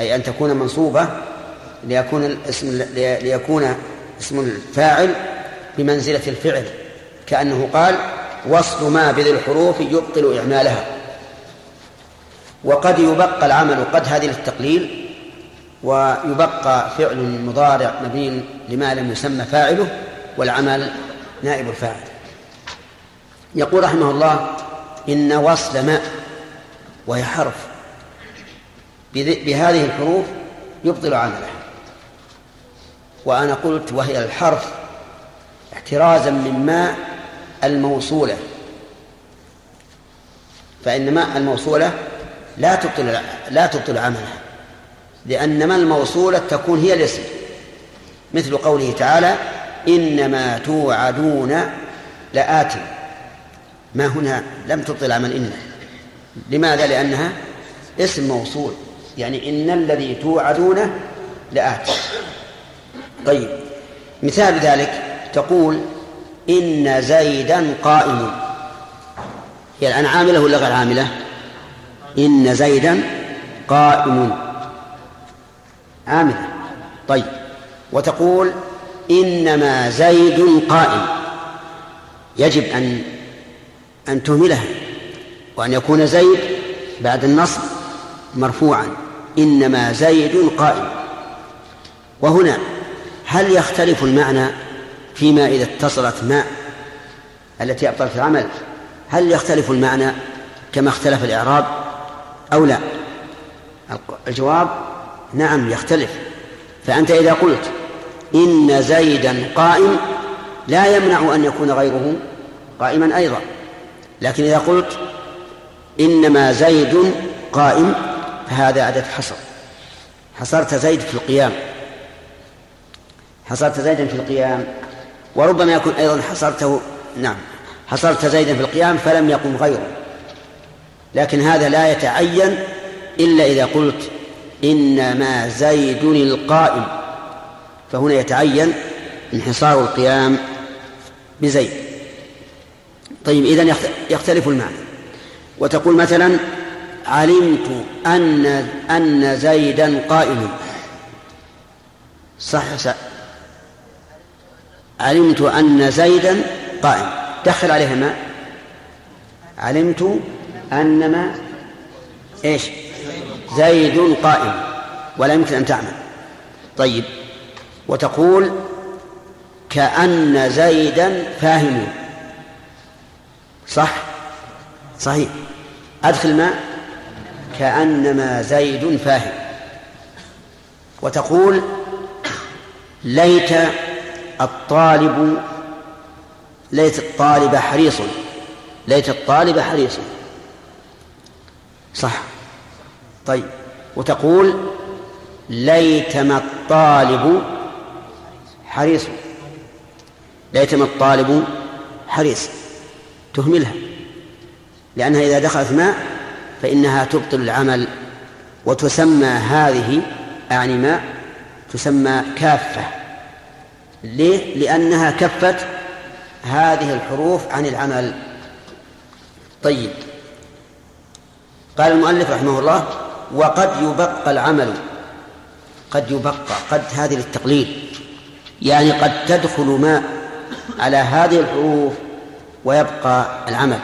أي أن تكون منصوبة ليكون الاسم ليكون اسم الفاعل بمنزلة الفعل. كأنه قال وصل ما بذي الحروف يبطل إعمالها. وقد يبقى العمل قد هذه للتقليل ويبقى فعل مضارع مبين لما لم يسمى فاعله والعمل نائب الفاعل. يقول رحمه الله إن وصل ما وهي حرف. بهذه الحروف يبطل عمله. وأنا قلت وهي الحرف احترازا من ما الموصولة. فإن ما الموصولة لا تبطل لا تبطل عملها لأن ما الموصولة تكون هي الاسم. مثل قوله تعالى إنما توعدون لآت. ما هنا؟ لم تبطل عمل إن لماذا؟ لأنها اسم موصول. يعني إن الذي توعدونه لآت. طيب. مثال ذلك تقول إن زيدا قائم. هي الآن عاملة ولا غير عاملة؟ إن زيدا قائم. عاملة طيب. وتقول إنما زيد قائم. يجب أن أن تهملها. وأن يكون زيد بعد النصب مرفوعا. إنما زيد قائم. وهنا هل يختلف المعنى فيما إذا اتصلت ماء التي أبطلت العمل؟ هل يختلف المعنى كما اختلف الإعراب أو لا؟ الجواب نعم يختلف. فأنت إذا قلت إن زيدا قائم لا يمنع أن يكون غيره قائما أيضا. لكن إذا قلت إنما زيد قائم فهذا عدد حصر. حصرت زيد في القيام. حصرت زيدا في القيام. وربما يكون أيضا حصرته نعم حصرت زيدا في القيام فلم يقم غيره. لكن هذا لا يتعين إلا إذا قلت إنما زيد القائم. فهنا يتعين انحصار القيام بزيد. طيب إذن يختلف المعنى. وتقول مثلا علمت أن أن زيدا قائم صح, علمت أن زيدا قائم دخل عليها ما؟ علمت أن ما؟ إيش؟ زيد قائم ولا يمكن أن تعمل. طيب وتقول كأن زيدا فاهم. صح؟ صحيح. أدخل ما؟ كأنما زيد فاهم. وتقول ليت الطالب ليت الطالب حريص ليت الطالب حريص صح. طيب. وتقول ليتما الطالب حريص. ليتما الطالب حريص. تهملها. لأنها إذا دخلت ماء فإنها تبطل العمل وتسمى هذه أعني ماء تسمى كافة. ليه؟ لأنها كفت هذه الحروف عن العمل. طيب. قال المؤلف رحمه الله وقد يبقى العمل. قد يبقى. قد هذه للتقليل. يعني قد تدخل ماء على هذه الحروف ويبقى العمل.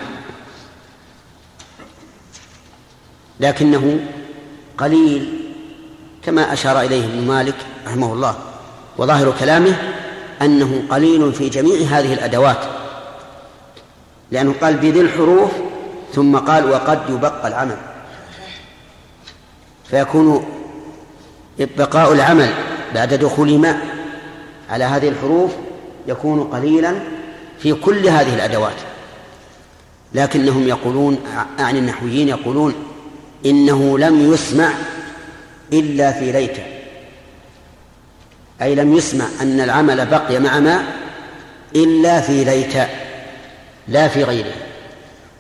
لكنه قليل كما أشار إليه ابن مالك رحمه الله. وظاهر كلامه أنه قليل في جميع هذه الأدوات. لأنه قال بذي الحروف ثم قال وقد يبقى العمل. فيكون بقاء العمل بعد دخول ماء على هذه الحروف يكون قليلا في كل هذه الأدوات. لكنهم يقولون أعني النحويين يقولون إنه لم يسمع إلا في ليت أي لم يسمع أن العمل بقي مع ماء إلا في ليت لا في غيره.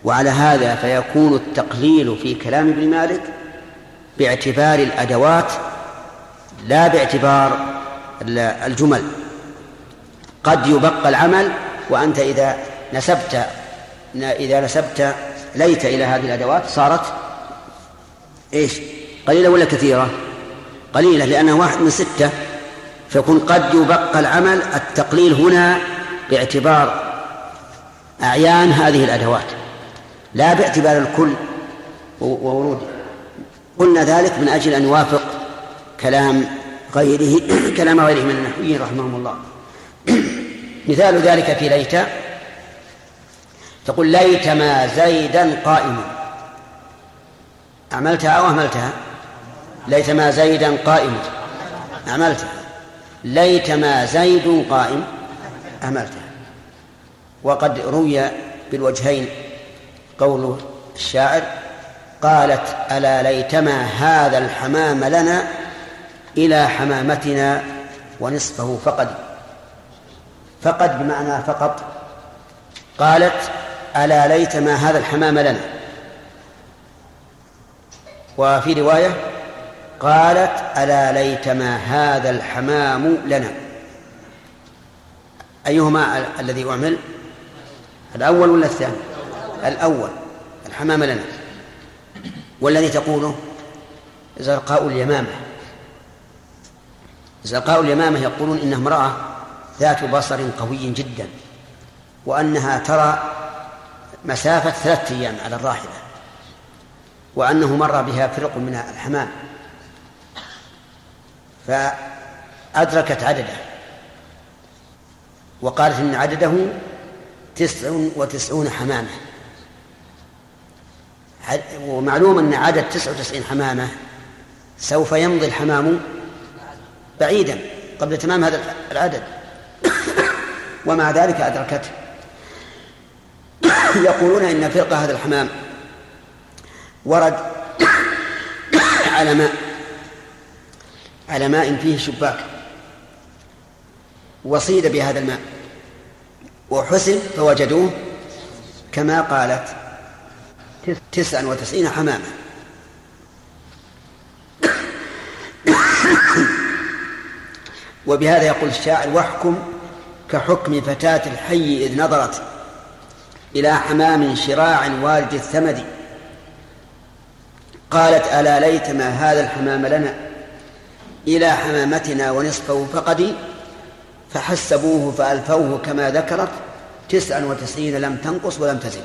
وعلى هذا فيكون التقليل في كلام ابن مالك باعتبار الأدوات لا باعتبار الجمل. قد يبقى العمل وأنت إذا نسبت إذا نسبت ليت إلى هذه الأدوات صارت إيش؟ قليلة ولا كثيرة؟ قليلة لأنها واحد من ستة. فيكون قد يبقى العمل التقليل هنا باعتبار أعيان هذه الأدوات. لا باعتبار الكل ووروده قلنا ذلك من أجل أن يوافق كلام غيره *clears throat* كلام غيره من النحويين رحمهم الله. *clears throat* مثال ذلك في ليت. تقول ليت ما زيدا قائما. أعملتها أو أهملتها؟ ليت ما زيدا قائما. أعملتها. ليت ما زيد قائم. أهملتها. وقد روي بالوجهين قول الشاعر قالت ألا ليتما هذا الحمام لنا إلى حمامتنا ونصفه فقد فقد بمعنى فقط. قالت ألا ليتما هذا الحمام لنا. وفي رواية قالت ألا ليتما هذا الحمام لنا. أيهما الذي أعمل؟ الأول ولا الثاني؟ الأول. الحمام لنا. والذي تقوله زرقاء اليمامة. زرقاء اليمامة يقولون إنها امرأة ذات بصر قوي جدا وأنها ترى مسافة ثلاثة أيام على الراحلة وأنه مر بها فرق من الحمام. فأدركت عدده وقالت إن عدده تسع وتسعون حمامة. ومعلوم أن عدد تسع وتسعين حمامة سوف يمضي الحمام بعيدا قبل تمام هذا العدد. *coughs* ومع ذلك أدركته. *coughs* يقولون إن فرقة هذا الحمام ورد *coughs* على ماء على ماء فيه شباك. وصيد بهذا الماء. وحسن فوجدوه كما قالت تسعا وتسعين حمامة. وبهذا يقول الشاعر واحكم كحكم فتاة الحي إذ نظرت إلى حمام شراع والد الثمد. قالت ألا ليت ما هذا الحمام لنا إلى حمامتنا ونصفه فقد فحسبوه فألفوه كما ذكرت. تسعا وتسعين لم تنقص ولم تزد